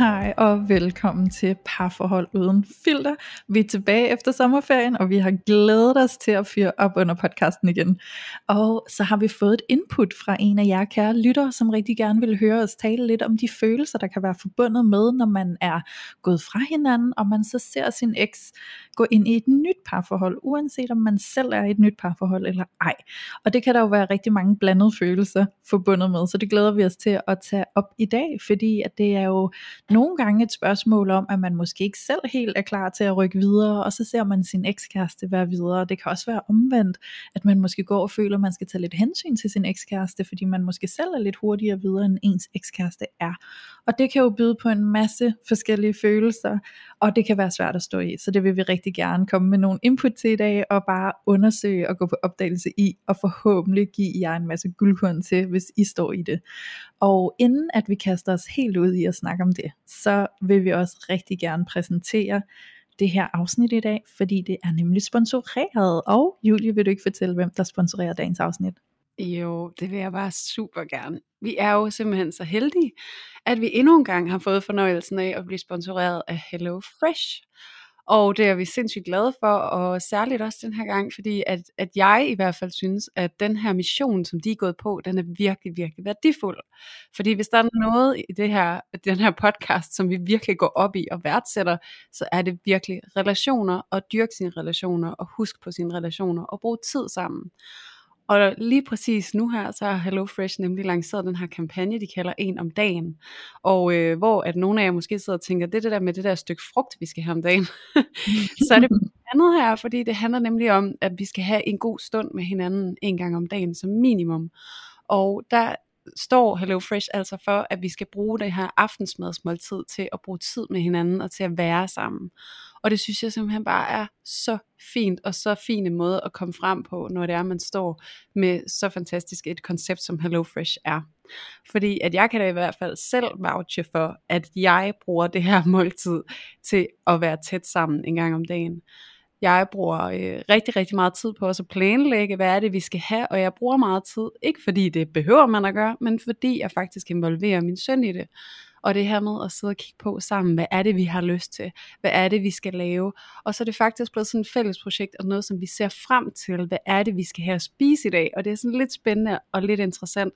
Hej og velkommen til Parforhold Uden Filter. Vi er tilbage efter sommerferien, og vi har glædet os til at fyre op under podcasten igen. Og så har vi fået et input fra en af jer kære lyttere, som rigtig gerne vil høre os tale lidt om de følelser, der kan være forbundet med, når man er gået fra hinanden, og man så ser sin eks gå ind i et nyt parforhold, uanset om man selv er i et nyt parforhold eller ej. Og det kan der jo være rigtig mange blandede følelser forbundet med, så det glæder vi os til at tage op i dag, fordi at det er jo nogle gange et spørgsmål om, at man måske ikke selv helt er klar til at rykke videre, og så ser man sin ekskæreste være videre. Det kan også være omvendt, at man måske går og føler, at man skal tage lidt hensyn til sin ekskæreste, fordi man måske selv er lidt hurtigere videre, end ens ekskæreste er. Og det kan jo byde på en masse forskellige følelser, og det kan være svært at stå i. Så det vil vi rigtig gerne komme med nogle input til i dag, og bare undersøge og gå på opdagelse i, og forhåbentlig give jer en masse guldkorn til, hvis I står i det. Og inden at vi kaster os helt ud i at snakke om det, så vil vi også rigtig gerne præsentere det her afsnit i dag, fordi det er nemlig sponsoreret. Og Julie, vil du ikke fortælle, hvem der sponsorerer dagens afsnit? Jo, det vil jeg bare super gerne. Vi er jo simpelthen så heldige, at vi endnu en gang har fået fornøjelsen af at blive sponsoreret af Hello Fresh. Og det er vi sindssygt glade for, og særligt også den her gang, fordi at, at jeg i hvert fald synes, at den her mission, som de er gået på, den er virkelig, virkelig værdifuld. Fordi hvis der er noget i det her, den her podcast, som vi virkelig går op i og værdsætter, så er det virkelig relationer, og dyrke sine relationer, og husk på sine relationer, og bruge tid sammen. Og lige præcis nu her, så har HelloFresh nemlig lanceret den her kampagne, de kalder En om dagen. Og øh, hvor at nogle af jer måske sidder og tænker, det er det der med det der stykke frugt, vi skal have om dagen. så er det andet her, fordi det handler nemlig om, at vi skal have en god stund med hinanden en gang om dagen som minimum. Og der står HelloFresh altså for, at vi skal bruge det her aftensmadsmåltid til at bruge tid med hinanden og til at være sammen. Og det synes jeg simpelthen bare er så fint og så fin en måde at komme frem på, når det er, man står med så fantastisk et koncept, som HelloFresh er. Fordi at jeg kan da i hvert fald selv vouche for, at jeg bruger det her måltid til at være tæt sammen en gang om dagen. Jeg bruger øh, rigtig, rigtig meget tid på også at planlægge, hvad er det, vi skal have, og jeg bruger meget tid, ikke fordi det behøver man at gøre, men fordi jeg faktisk involverer min søn i det. Og det her med at sidde og kigge på sammen, hvad er det, vi har lyst til? Hvad er det, vi skal lave? Og så er det faktisk blevet sådan et fælles projekt, og noget, som vi ser frem til. Hvad er det, vi skal have at spise i dag? Og det er sådan lidt spændende og lidt interessant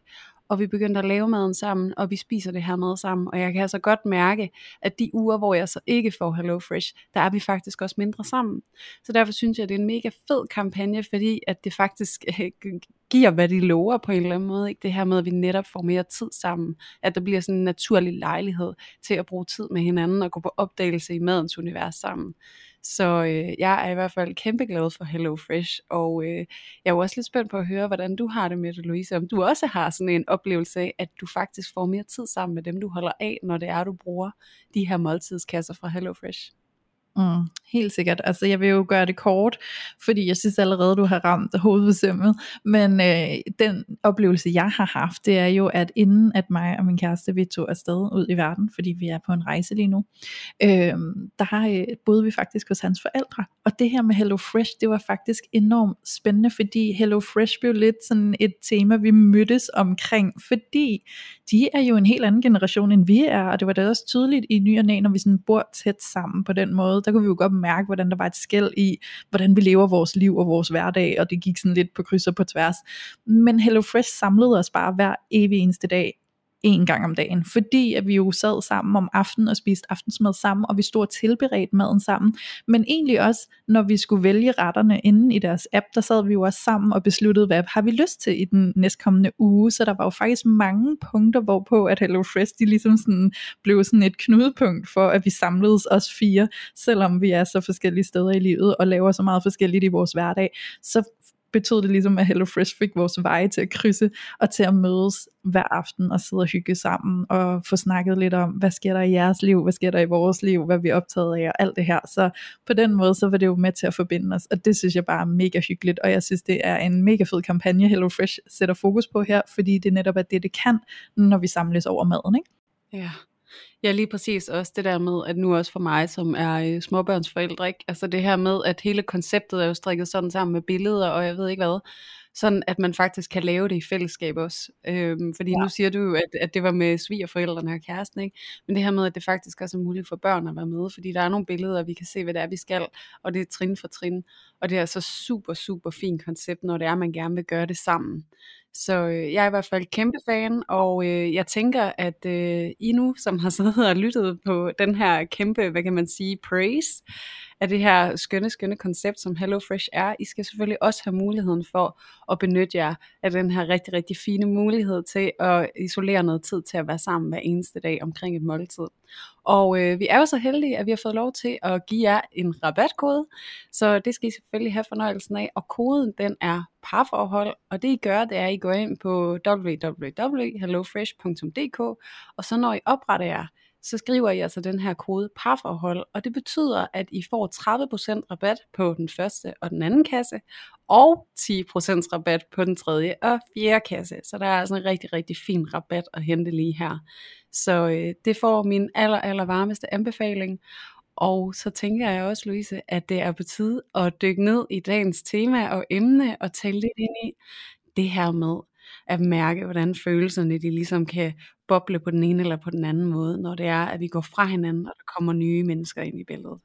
og vi begyndte at lave maden sammen, og vi spiser det her mad sammen, og jeg kan altså godt mærke, at de uger, hvor jeg så ikke får Hello Fresh, der er vi faktisk også mindre sammen. Så derfor synes jeg, at det er en mega fed kampagne, fordi at det faktisk giver, hvad de lover på en eller anden måde. Ikke? Det her med, at vi netop får mere tid sammen, at der bliver sådan en naturlig lejlighed til at bruge tid med hinanden, og gå på opdagelse i madens univers sammen. Så øh, jeg er i hvert fald kæmpe glad for Hello Fresh, og øh, jeg er jo også lidt spændt på at høre, hvordan du har det med det, Louise. Om du også har sådan en oplevelse af, at du faktisk får mere tid sammen med dem, du holder af, når det er, du bruger de her måltidskasser fra Hello Fresh. Mm, helt sikkert. Altså jeg vil jo gøre det kort, fordi jeg synes allerede, du har ramt hovedbesømmet. Men øh, den oplevelse, jeg har haft, det er jo, at inden at mig og min kæreste, vi tog afsted ud i verden, fordi vi er på en rejse lige nu, øh, der øh, boede vi faktisk hos hans forældre. Og det her med Hello Fresh, det var faktisk enormt spændende, fordi Hello Fresh blev lidt sådan et tema, vi mødtes omkring, fordi de er jo en helt anden generation, end vi er, og det var da også tydeligt i ny og næ, når vi sådan bor tæt sammen på den måde, der kunne vi jo godt mærke, hvordan der var et skæld i, hvordan vi lever vores liv og vores hverdag, og det gik sådan lidt på kryds og på tværs. Men HelloFresh samlede os bare hver evig eneste dag en gang om dagen, fordi at vi jo sad sammen om aftenen og spiste aftensmad sammen, og vi stod og tilberedte maden sammen, men egentlig også, når vi skulle vælge retterne inden i deres app, der sad vi jo også sammen og besluttede, hvad har vi lyst til i den næstkommende uge, så der var jo faktisk mange punkter, hvorpå at HelloFresh, de ligesom sådan, blev sådan et knudepunkt for, at vi samledes os fire, selvom vi er så forskellige steder i livet, og laver så meget forskelligt i vores hverdag, så betød det ligesom, at HelloFresh fik vores veje til at krydse, og til at mødes hver aften og sidde og hygge sammen, og få snakket lidt om, hvad sker der i jeres liv, hvad sker der i vores liv, hvad vi er optaget af, og alt det her. Så på den måde, så var det jo med til at forbinde os, og det synes jeg bare er mega hyggeligt, og jeg synes, det er en mega fed kampagne, HelloFresh sætter fokus på her, fordi det netop er det, det kan, når vi samles over maden, ikke? Ja, Ja, lige præcis også det der med, at nu også for mig, som er øh, småbørnsforældre, ikke? altså det her med, at hele konceptet er jo strikket sådan sammen med billeder, og jeg ved ikke hvad, sådan at man faktisk kan lave det i fællesskab også. Øhm, fordi ja. nu siger du jo, at, at det var med svigerforældrene og kæresten, ikke? men det her med, at det faktisk også er muligt for børn at være med, fordi der er nogle billeder, vi kan se, hvad det er, vi skal, og det er trin for trin, og det er så super, super fint koncept, når det er, at man gerne vil gøre det sammen. Så øh, jeg er i hvert fald kæmpe fan, og øh, jeg tænker, at øh, I nu, som har siddet og lyttet på den her kæmpe, hvad kan man sige, praise af det her skønne, skønne koncept, som HelloFresh er, I skal selvfølgelig også have muligheden for at benytte jer af den her rigtig, rigtig fine mulighed til at isolere noget tid til at være sammen hver eneste dag omkring et måltid. Og øh, vi er jo så heldige, at vi har fået lov til at give jer en rabatkode, så det skal I selvfølgelig have fornøjelsen af, og koden den er parforhold, og det I gør, det er, at I går ind på www.hellofresh.dk, og så når I opretter jer, så skriver I altså den her kode parforhold, og det betyder, at I får 30% rabat på den første og den anden kasse, og 10% rabat på den tredje og fjerde kasse. Så der er altså en rigtig, rigtig fin rabat at hente lige her. Så øh, det får min aller, aller varmeste anbefaling. Og så tænker jeg også, Louise, at det er på tide at dykke ned i dagens tema og emne og tale lidt ind i det her med at mærke, hvordan følelserne de ligesom kan boble på den ene eller på den anden måde, når det er, at vi går fra hinanden, og der kommer nye mennesker ind i billedet.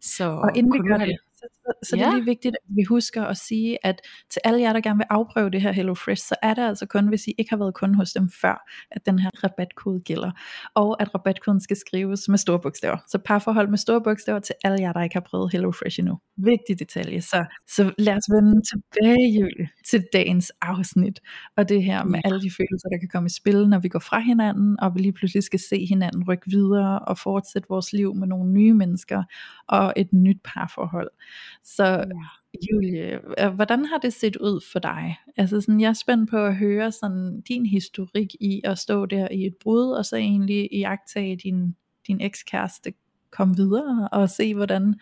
Så og inden vi gør det, så, så, ja. det er lige vigtigt, at vi husker at sige, at til alle jer, der gerne vil afprøve det her HelloFresh, så er det altså kun, hvis I ikke har været kunde hos dem før, at den her rabatkode gælder. Og at rabatkoden skal skrives med store bogstaver. Så parforhold med store bogstaver til alle jer, der ikke har prøvet HelloFresh endnu. Vigtig detalje. Så, så lad os vende tilbage, Julie, til dagens afsnit. Og det her med alle de følelser, der kan komme i spil, når vi går fra hinanden, og vi lige pludselig skal se hinanden rykke videre og fortsætte vores liv med nogle nye mennesker og et nyt parforhold. Så ja. Julie, hvordan har det set ud for dig? Altså sådan, jeg er spændt på at høre sådan din historik i at stå der i et brud, og så egentlig iagtage din, din ekskæreste komme videre, og se hvordan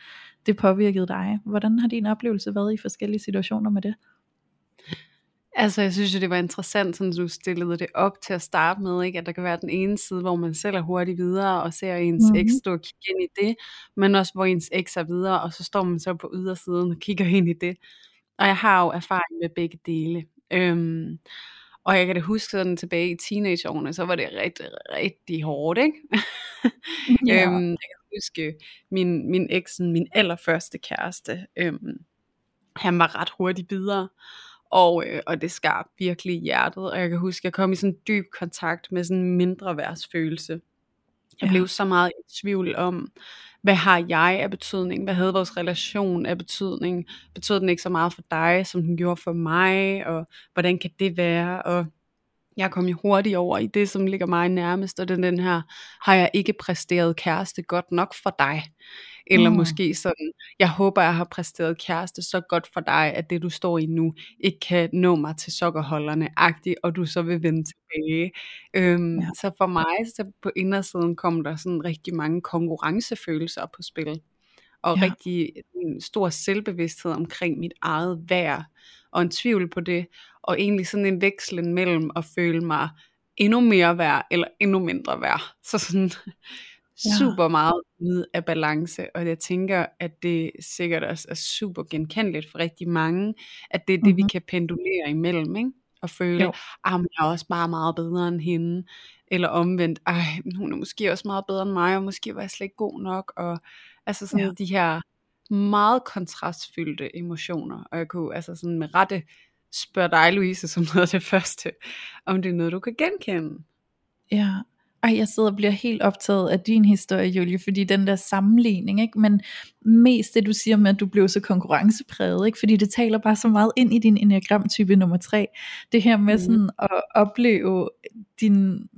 det påvirkede dig. Hvordan har din oplevelse været i forskellige situationer med det? Altså, jeg synes jo, det var interessant, sådan du stillede det op til at starte med, ikke? at der kan være den ene side, hvor man selv er hurtigt videre, og ser ens mm-hmm. eks stå og kigge ind i det, men også hvor ens eks er videre, og så står man så på ydersiden og kigger ind i det. Og jeg har jo erfaring med begge dele. Øhm, og jeg kan det huske sådan tilbage i teenageårene, så var det rigtig, rigtig hårdt, ikke? ja. øhm, jeg kan huske min, min eks, min allerførste kæreste, øhm, han var ret hurtigt videre. Og, øh, og det skar virkelig hjertet, og jeg kan huske, at jeg kom i sådan dyb kontakt med sådan en mindre værtsfølelse. Jeg ja. blev så meget i tvivl om, hvad har jeg af betydning? Hvad havde vores relation af betydning? Betød den ikke så meget for dig, som den gjorde for mig? Og hvordan kan det være? Og jeg kom jo hurtigt over i det, som ligger mig nærmest, og den, den her, har jeg ikke præsteret kæreste godt nok for dig? Eller mm. måske sådan, jeg håber, jeg har præsteret kæreste så godt for dig, at det du står i nu, ikke kan nå mig til sokkerholderne, agtigt, og du så vil vende tilbage. Øhm, ja. Så for mig, så på indersiden kom der sådan rigtig mange konkurrencefølelser på spil. Og ja. rigtig en stor selvbevidsthed omkring mit eget værd, og en tvivl på det, og egentlig sådan en vekslen mellem at føle mig endnu mere værd, eller endnu mindre værd. Så sådan, ja. super meget ude af balance, og jeg tænker, at det sikkert også er super genkendeligt for rigtig mange, at det er det, mm-hmm. vi kan pendulere imellem, ikke? og føle, at ah, jeg er også bare meget bedre end hende, eller omvendt, ej, hun er måske også meget bedre end mig, og måske var jeg slet ikke god nok, og altså sådan ja. de her meget kontrastfyldte emotioner, og jeg kunne altså sådan med rette spørge dig, Louise, som noget af det første, om det er noget, du kan genkende. Ja, ej, jeg sidder og bliver helt optaget af din historie, Julie, fordi den der sammenligning, ikke? men mest det du siger med, at du blev så konkurrencepræget, ikke? fordi det taler bare så meget ind i din enneagramtype nummer tre. Det her med mm. sådan at opleve din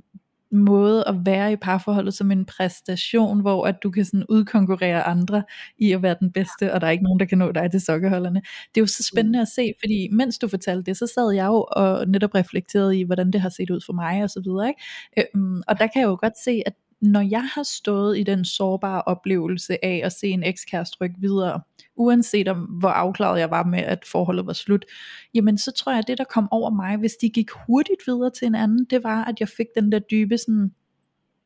måde at være i parforholdet som en præstation, hvor at du kan sådan udkonkurrere andre i at være den bedste, og der er ikke nogen, der kan nå dig til sokkeholderne. Det er jo så spændende at se, fordi mens du fortalte det, så sad jeg jo og netop reflekterede i, hvordan det har set ud for mig og så videre. Ikke? Øhm, og der kan jeg jo godt se, at når jeg har stået i den sårbare oplevelse af at se en ekskæreste rykke videre, uanset om hvor afklaret jeg var med, at forholdet var slut, jamen så tror jeg, at det der kom over mig, hvis de gik hurtigt videre til en anden, det var, at jeg fik den der dybe sådan,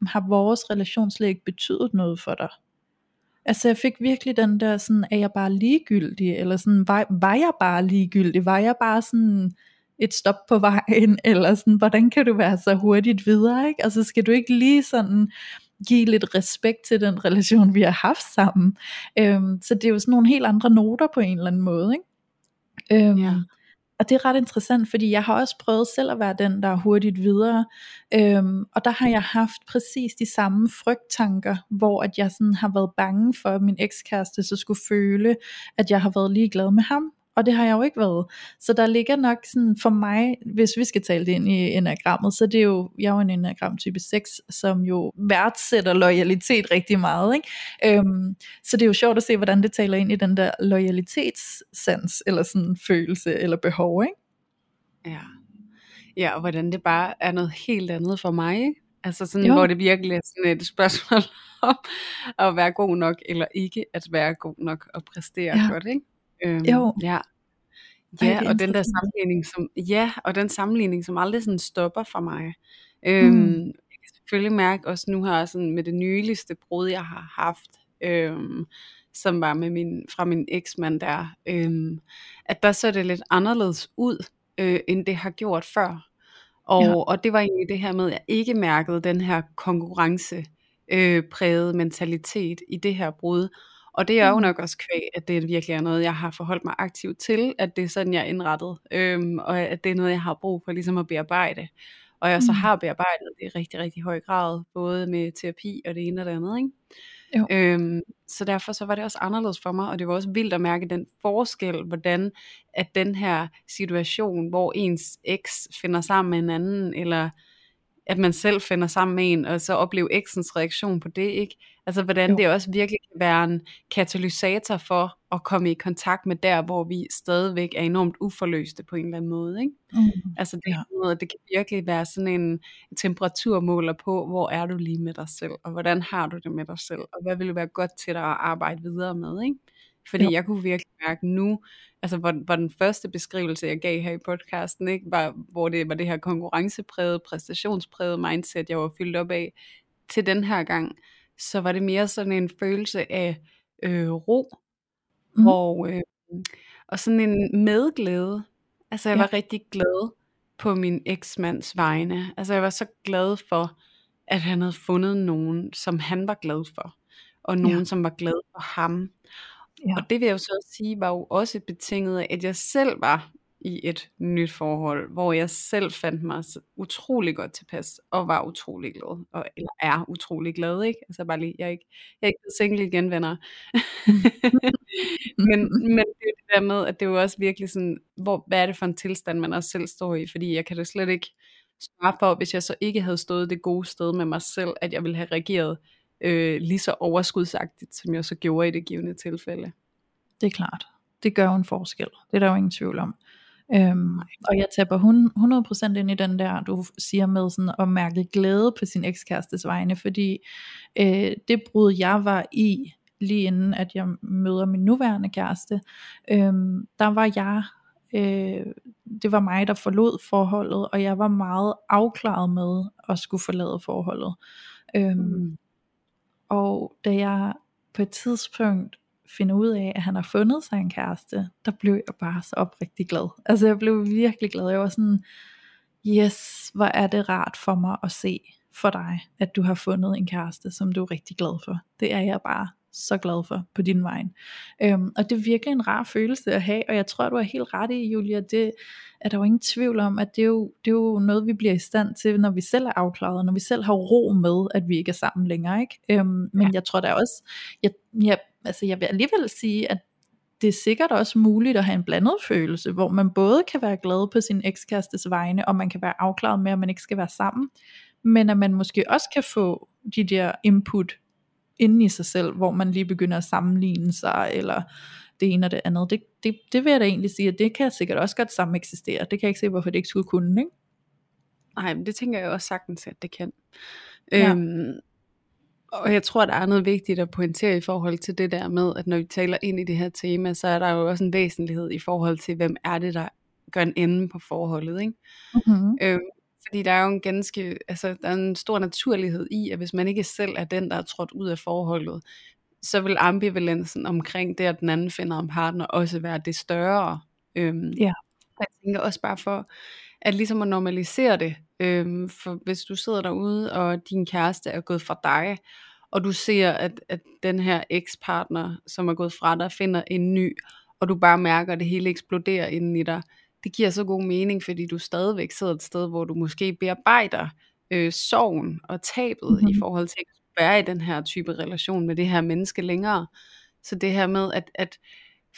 har vores relation slet ikke betydet noget for dig? Altså jeg fik virkelig den der sådan, er jeg bare ligegyldig, eller sådan, var, var jeg bare ligegyldig, var jeg bare sådan, et stop på vejen, eller sådan, hvordan kan du være så hurtigt videre, ikke? Altså skal du ikke lige sådan give lidt respekt til den relation, vi har haft sammen. Øhm, så det er jo sådan nogle helt andre noter på en eller anden måde, ikke? Øhm, ja. Og det er ret interessant, fordi jeg har også prøvet selv at være den, der er hurtigt videre. Øhm, og der har jeg haft præcis de samme frygttanker, hvor at jeg sådan har været bange for, at min ekskæreste så skulle føle, at jeg har været ligeglad med ham og det har jeg jo ikke været. Så der ligger nok sådan for mig, hvis vi skal tale det ind i enagrammet, så det er jo, jeg er jo en enagram type 6, som jo værdsætter loyalitet rigtig meget. Ikke? Øhm, så det er jo sjovt at se, hvordan det taler ind i den der loyalitetssans, eller sådan følelse eller behov. Ikke? Ja. ja, og hvordan det bare er noget helt andet for mig. Ikke? Altså sådan, jo. hvor det virkelig er sådan et spørgsmål om at være god nok, eller ikke at være god nok og præstere ja. godt. Ikke? Øhm, jo. Ja. Ja, og den der sammenligning, som, ja, og den sammenligning, som aldrig sådan stopper for mig. Øhm, mm. Jeg kan selvfølgelig mærke også nu her sådan med det nyligste brud, jeg har haft, øhm, som var med min, fra min eksmand der, øhm, at der så det lidt anderledes ud, øh, end det har gjort før. Og, ja. og det var egentlig det her med, at jeg ikke mærkede den her konkurrence øh, mentalitet i det her brud. Og det er jo mm. nok også kvæg, at det virkelig er noget, jeg har forholdt mig aktivt til, at det er sådan, jeg er indrettet, øhm, og at det er noget, jeg har brug for ligesom at bearbejde. Og jeg så mm. har bearbejdet det i rigtig, rigtig høj grad, både med terapi og det ene og det andet. Ikke? Jo. Øhm, så derfor så var det også anderledes for mig, og det var også vildt at mærke den forskel, hvordan at den her situation, hvor ens eks finder sammen med en anden, eller at man selv finder sammen med en, og så opleve eksens reaktion på det, ikke? Altså hvordan jo. det også virkelig kan være en katalysator for at komme i kontakt med der, hvor vi stadigvæk er enormt uforløste på en eller anden måde, ikke? Mm. Altså det, ja. noget, det kan virkelig være sådan en temperaturmåler på, hvor er du lige med dig selv, og hvordan har du det med dig selv, og hvad vil være godt til dig at arbejde videre med, ikke? Fordi jo. jeg kunne virkelig mærke nu, altså hvor, hvor den første beskrivelse, jeg gav her i podcasten, ikke, var, hvor det var det her konkurrencepræget, præstationspræget mindset, jeg var fyldt op af, til den her gang, så var det mere sådan en følelse af øh, ro, mm. og, øh, og sådan en medglæde. Altså jeg ja. var rigtig glad på min eksmands vegne. Altså jeg var så glad for, at han havde fundet nogen, som han var glad for, og nogen, ja. som var glad for ham. Ja. Og det vil jeg jo så sige, var jo også betinget af, at jeg selv var i et nyt forhold, hvor jeg selv fandt mig utrolig godt tilpas, og var utrolig glad, og, eller er utrolig glad, ikke? Altså bare lige, jeg er ikke, jeg er ikke single igen, venner. men, men det det der med, at det er jo også virkelig sådan, hvor, hvad er det for en tilstand, man også selv står i, fordi jeg kan da slet ikke svare for, hvis jeg så ikke havde stået det gode sted med mig selv, at jeg ville have reageret øh, lige så overskudsagtigt, som jeg så gjorde i det givende tilfælde. Det er klart. Det gør jo en forskel. Det er der jo ingen tvivl om. Øhm, og jeg taber 100% ind i den der, du siger med sådan at mærke glæde på sin ekskærestes vegne, fordi øh, det brud jeg var i, lige inden at jeg møder min nuværende kæreste, øh, der var jeg, øh, det var mig der forlod forholdet, og jeg var meget afklaret med at skulle forlade forholdet. Øh, mm. Og da jeg på et tidspunkt finder ud af, at han har fundet sig en kæreste, der blev jeg bare så oprigtig glad. Altså jeg blev virkelig glad. Jeg var sådan, yes, hvor er det rart for mig at se for dig, at du har fundet en kæreste, som du er rigtig glad for. Det er jeg bare så glad for på din vej. Øhm, og det er virkelig en rar følelse at have, og jeg tror, du er helt ret i, Julia, det er der jo ingen tvivl om, at det er, jo, det er jo noget, vi bliver i stand til, når vi selv er afklaret, når vi selv har ro med, at vi ikke er sammen længere. Ikke? Øhm, men ja. jeg tror da også, jeg, jeg, altså jeg vil alligevel sige, at det er sikkert også muligt at have en blandet følelse, hvor man både kan være glad på sin ekskærestes vegne, og man kan være afklaret med, at man ikke skal være sammen, men at man måske også kan få de der input inde i sig selv, hvor man lige begynder at sammenligne sig, eller det ene og det andet. Det, det, det vil jeg da egentlig sige, at det kan sikkert også godt sammen eksistere. Det kan jeg ikke se, hvorfor det ikke skulle kunne, ikke? Nej, men det tænker jeg også sagtens, at det kan. Ja. Øhm, og jeg tror, der er noget vigtigt at pointere i forhold til det der med, at når vi taler ind i det her tema, så er der jo også en væsentlighed i forhold til, hvem er det, der gør en ende på forholdet. Ikke? Mm-hmm. Øhm, fordi der er jo en ganske, altså der er en stor naturlighed i, at hvis man ikke selv er den, der er trådt ud af forholdet, så vil ambivalensen omkring det, at den anden finder en partner, også være det større. Øhm, ja. Jeg tænker også bare for, at ligesom at normalisere det, øhm, for hvis du sidder derude, og din kæreste er gået fra dig, og du ser, at, at den her ekspartner, som er gået fra dig, finder en ny, og du bare mærker, at det hele eksploderer inden i dig, det giver så god mening, fordi du stadigvæk sidder et sted, hvor du måske bearbejder øh, sorgen og tabet mm-hmm. i mhm. forhold til at være i den her type relation med det her menneske længere. Så det her med, at, at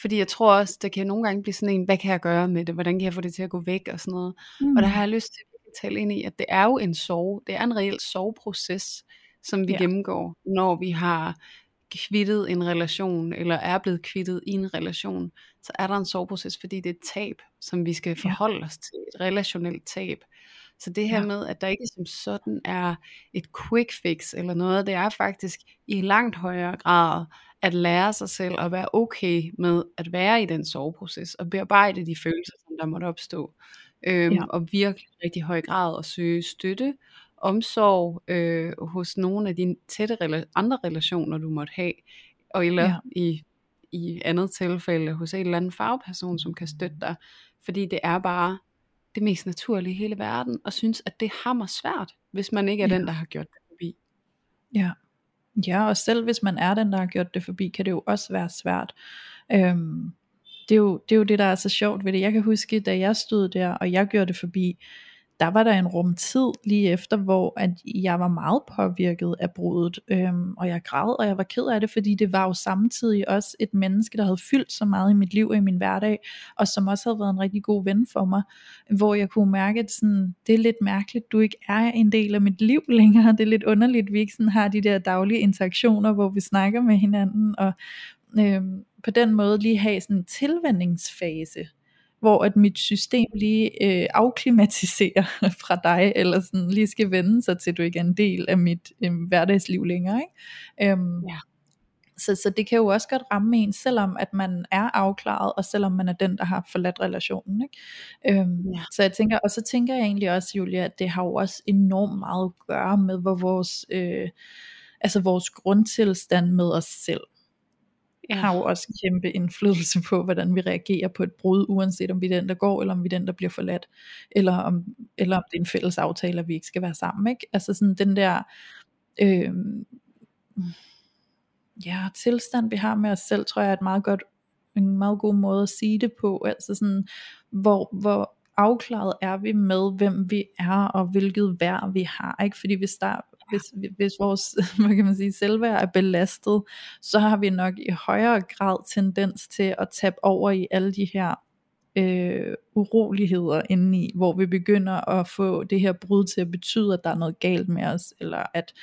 fordi jeg tror også, der kan nogle gange blive sådan en, hvad kan jeg gøre med det? Hvordan kan jeg få det til at gå væk og sådan noget. Mm. Og der har jeg lyst til at tale ind i, at det er jo en sorg, det er en reel sorgproces, som vi ja. gennemgår, når vi har kvittet en relation, eller er blevet kvittet i en relation, så er der en sorgproces, fordi det er et tab, som vi skal forholde ja. os til, et relationelt tab. Så det her ja. med, at der ikke som sådan er et quick fix eller noget, det er faktisk i langt højere grad at lære sig selv at være okay med at være i den soveproces og bearbejde de følelser, som der måtte opstå. Øhm, ja. Og virkelig rigtig høj grad at søge støtte, omsorg øh, hos nogle af dine tætte rela- andre relationer, du måtte have, og eller ja. i, i andet tilfælde hos en eller anden fagperson, som kan støtte dig, fordi det er bare det mest naturlige i hele verden, og synes, at det hammer svært, hvis man ikke er ja. den, der har gjort det forbi. Ja. ja, og selv hvis man er den, der har gjort det forbi, kan det jo også være svært. Øhm, det, er jo, det er jo det, der er så sjovt ved det. Jeg kan huske, da jeg stod der, og jeg gjorde det forbi, der var der en rumtid lige efter, hvor at jeg var meget påvirket af brudet, øhm, og jeg græd, og jeg var ked af det, fordi det var jo samtidig også et menneske, der havde fyldt så meget i mit liv og i min hverdag, og som også havde været en rigtig god ven for mig, hvor jeg kunne mærke, at sådan, det er lidt mærkeligt, du ikke er en del af mit liv længere, det er lidt underligt, vi ikke sådan har de der daglige interaktioner, hvor vi snakker med hinanden, og øhm, på den måde lige have sådan en tilvændingsfase, hvor at mit system lige øh, afklimatiserer fra dig, eller sådan lige skal vende sig til, at du ikke er en del af mit øh, hverdagsliv længere. Ikke? Øhm, ja. Så, så det kan jo også godt ramme en, selvom at man er afklaret, og selvom man er den, der har forladt relationen. Ikke? Øhm, ja. Så jeg tænker, og så tænker jeg egentlig også, Julia, at det har jo også enormt meget at gøre med, hvor vores, øh, altså vores grundtilstand med os selv har jo også kæmpe indflydelse på, hvordan vi reagerer på et brud, uanset om vi er den, der går, eller om vi er den, der bliver forladt, eller om, eller om det er en fælles aftale, at vi ikke skal være sammen. Ikke? Altså sådan den der øh, ja, tilstand, vi har med os selv, tror jeg er et meget godt, en meget god måde at sige det på. Altså sådan, hvor, hvor afklaret er vi med, hvem vi er, og hvilket værd vi har. Ikke? Fordi hvis der hvis, hvis vores hvad kan man sige, selvværd er belastet, så har vi nok i højere grad tendens til at tabe over i alle de her øh, uroligheder indeni, hvor vi begynder at få det her brud til at betyde, at der er noget galt med os, eller at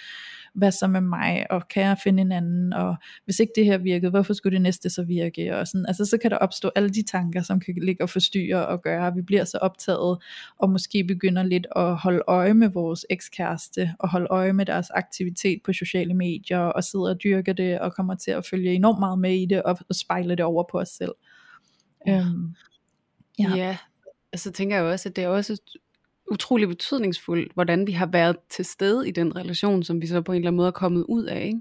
hvad så med mig, og kan jeg finde en anden, og hvis ikke det her virkede, hvorfor skulle det næste så virke, og sådan, altså så kan der opstå alle de tanker, som kan ligge og forstyrre og gøre, at vi bliver så optaget, og måske begynder lidt at holde øje med vores ekskæreste, og holde øje med deres aktivitet på sociale medier, og sidder og dyrker det, og kommer til at følge enormt meget med i det, og, og spejle det over på os selv. Ja. Øhm, ja. ja, altså tænker jeg også, at det er også utrolig betydningsfuldt, hvordan vi har været til stede i den relation, som vi så på en eller anden måde er kommet ud af. Ikke?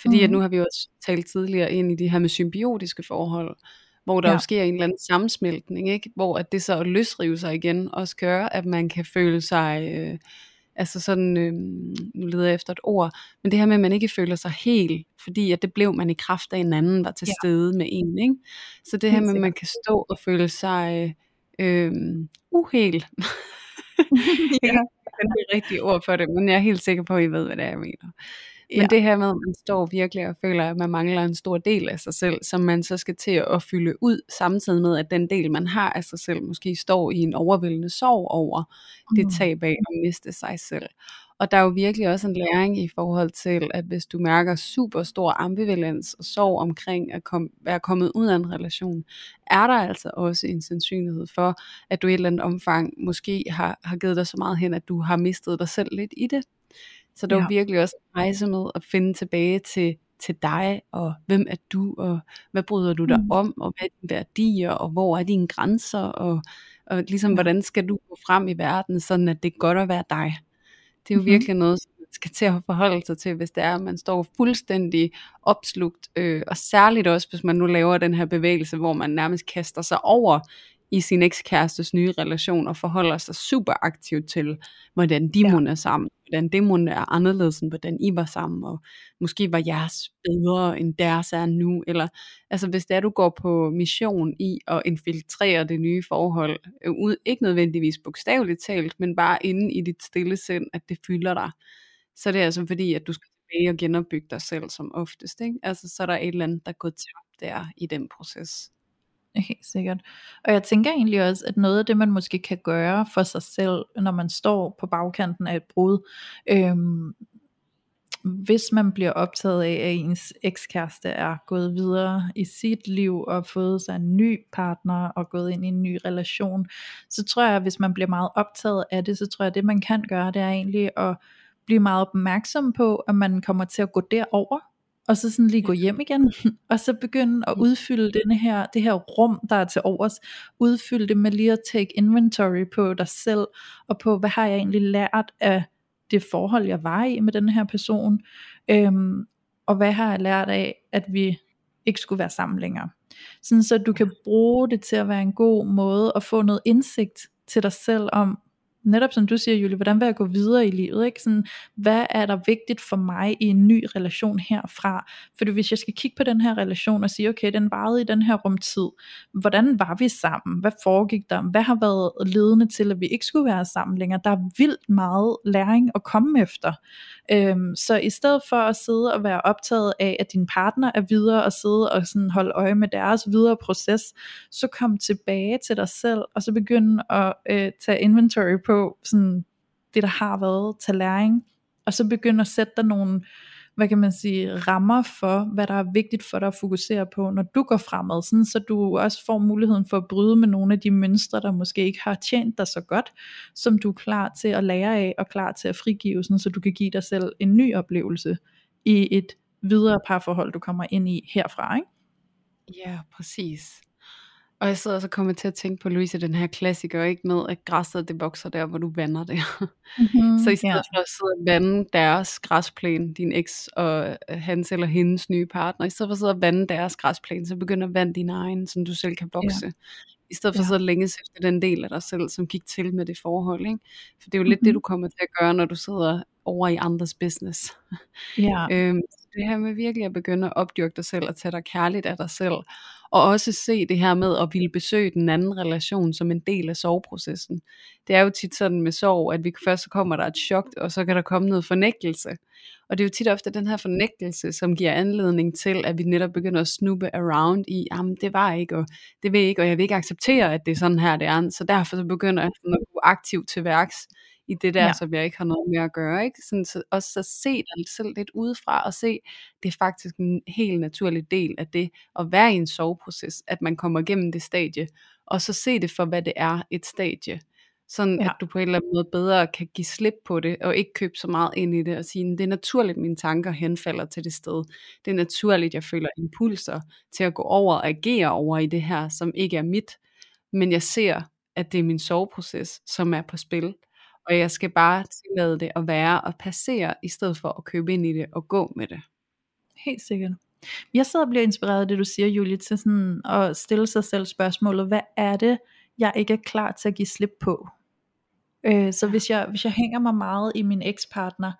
Fordi mm. at nu har vi også talt tidligere ind i det her med symbiotiske forhold, hvor der ja. jo sker en eller anden sammensmeltning, ikke? hvor at det så at løsrive sig igen også gør, at man kan føle sig øh, Altså sådan, øh, nu leder jeg efter et ord, men det her med, at man ikke føler sig helt, fordi at det blev man i kraft af en anden var til Ja. stede med en. Ikke? Så det her med, at man kan stå og føle sig øh, uhel. ja. Det er det rigtige ord for det, men jeg er helt sikker på, at I ved, hvad det er, jeg mener. Men Ja. det her med, at man står virkelig og føler, at man mangler en stor del af sig selv, som man så skal til at fylde ud, samtidig med, at den del, man har af sig selv, måske står i en overvældende sorg over det Mm. tab af at miste sig selv. Og der er jo virkelig også en læring i forhold til, at hvis du mærker super stor ambivalens og sorg omkring at kom, være kommet ud af en relation, er der altså også en sandsynlighed for, at du i et eller andet omfang måske har, har givet dig så meget hen, at du har mistet dig selv lidt i det. Så det er Ja. jo virkelig også en rejse med at finde tilbage til, til dig, og hvem er du, og hvad bryder du dig Mm. om, og hvad er dine værdier, og hvor er dine grænser, og, og ligesom Ja. hvordan skal du gå frem i verden, sådan at det er godt at være dig. Det er jo Mhm. virkelig noget, som man skal til at forholde sig til, hvis det er, at man står fuldstændig opslugt, øh, og særligt også, hvis man nu laver den her bevægelse, hvor man nærmest kaster sig over i sin ekskærestes nye relation, og forholder sig super aktivt til, hvordan de Ja. er sammen, hvordan det må er anderledes, end hvordan I var sammen, og måske var jeres bedre, end deres er nu, eller altså hvis det er, du går på mission i at infiltrere det nye forhold, øh, ud, ikke nødvendigvis bogstaveligt talt, men bare inde i dit stille sind, at det fylder dig, så det er altså fordi, at du skal tilbage og genopbygge dig selv som oftest, ikke? Altså så er der et eller andet, der går tabt der i den proces. Helt sikkert. Og jeg tænker egentlig også, at noget af det, man måske kan gøre for sig selv, når man står på bagkanten af et brud, øhm, hvis man bliver optaget af, at ens ekskæreste er gået videre i sit liv og fået sig en ny partner og gået ind i en ny relation, så tror jeg, at hvis man bliver meget optaget af det, så tror jeg, at det man kan gøre, det er egentlig at blive meget opmærksom på, at man kommer til at gå derover, og så sådan lige gå hjem igen, og så begynde at udfylde denne her, det her rum, der er til overs, udfylde det med lige at take inventory på dig selv, og på, hvad har jeg egentlig lært af det forhold, jeg var i med den her person, øhm, og hvad har jeg lært af, at vi ikke skulle være sammen længere. Sådan så du kan bruge det til at være en god måde at få noget indsigt til dig selv om, netop som du siger, Julie, hvordan vil jeg gå videre i livet? Ikke? Sådan, hvad er der vigtigt for mig i en ny relation herfra? Fordi hvis jeg skal kigge på den her relation og sige, okay, den varede i den her rumtid, hvordan var vi sammen? Hvad foregik der? Hvad har været ledende til, at vi ikke skulle være sammen længere? Der er vildt meget læring at komme efter. Øhm, så i stedet for at sidde og være optaget af, at din partner er videre, og sidde og sådan holde øje med deres videre proces, så kom tilbage til dig selv, og så begynde at øh, tage inventory på sådan det, der har været til læring, og så begynde at sætte dig nogle, hvad kan man sige, rammer for, hvad der er vigtigt for dig at fokusere på, når du går fremad, sådan så du også får muligheden for at bryde med nogle af de mønstre, der måske ikke har tjent dig så godt, som du er klar til at lære af, og klar til at frigive, sådan så du kan give dig selv en ny oplevelse i et videre parforhold, du kommer ind i herfra, ikke? Ja, præcis. Og jeg sidder og kommer til at tænke på Louise, den her klassiker, ikke med, at græsset det vokser der, hvor du vander det. Mm-hmm. Så i stedet for at sidde og vande deres græsplæne, din eks og hans eller hendes nye partner, i stedet for at sidde og vande deres græsplæne, så begynder at vande din egen, så du selv kan vokse. Ja. I stedet for Ja. at sidde og længes efter den del af dig selv, som gik til med det forhold. Ikke? For det er jo lidt Mhm. det, du kommer til at gøre, når du sidder over i andres business. Ja, Øhm, så det her med virkelig at begynde at opdyrke dig selv og tage dig kærligt af dig selv, og også se det her med at ville besøge den anden relation som en del af soveprocessen. Det er jo tit sådan med sorg, at vi først så kommer der et chok, og så kan der komme noget fornægtelse. Og det er jo tit ofte den her fornægtelse, som giver anledning til, at vi netop begynder at snuppe around i, jamen det var ikke, og det vil ikke, og jeg vil ikke acceptere, at det er sådan her, det er. Så derfor så begynder jeg sådan at gå aktivt til værks i det der, Ja. som jeg ikke har noget med at gøre. Ikke? Sådan, så, også så se dig selv lidt udefra, og se, det er faktisk en helt naturlig del af det, at være i en soveproces, at man kommer igennem det stadie, og så se det for, hvad det er, et stadie. Sådan Ja. at du på en eller anden måde bedre kan give slip på det, og ikke købe så meget ind i det, og sige, det er naturligt, at mine tanker henfalder til det sted. Det er naturligt, jeg føler impulser til at gå over og agere over i det her, som ikke er mit. Men jeg ser, at det er min soveproces, som er på spil. Og jeg skal bare tillade det at være og passere, i stedet for at købe ind i det og gå med det. helt sikkert. Jeg sidder og bliver inspireret af det, du siger, Julie, til sådan at stille sig selv spørgsmålet, hvad er det, jeg ikke er klar til at give slip på? Øh, så hvis jeg, hvis jeg hænger mig meget i min ekspartner,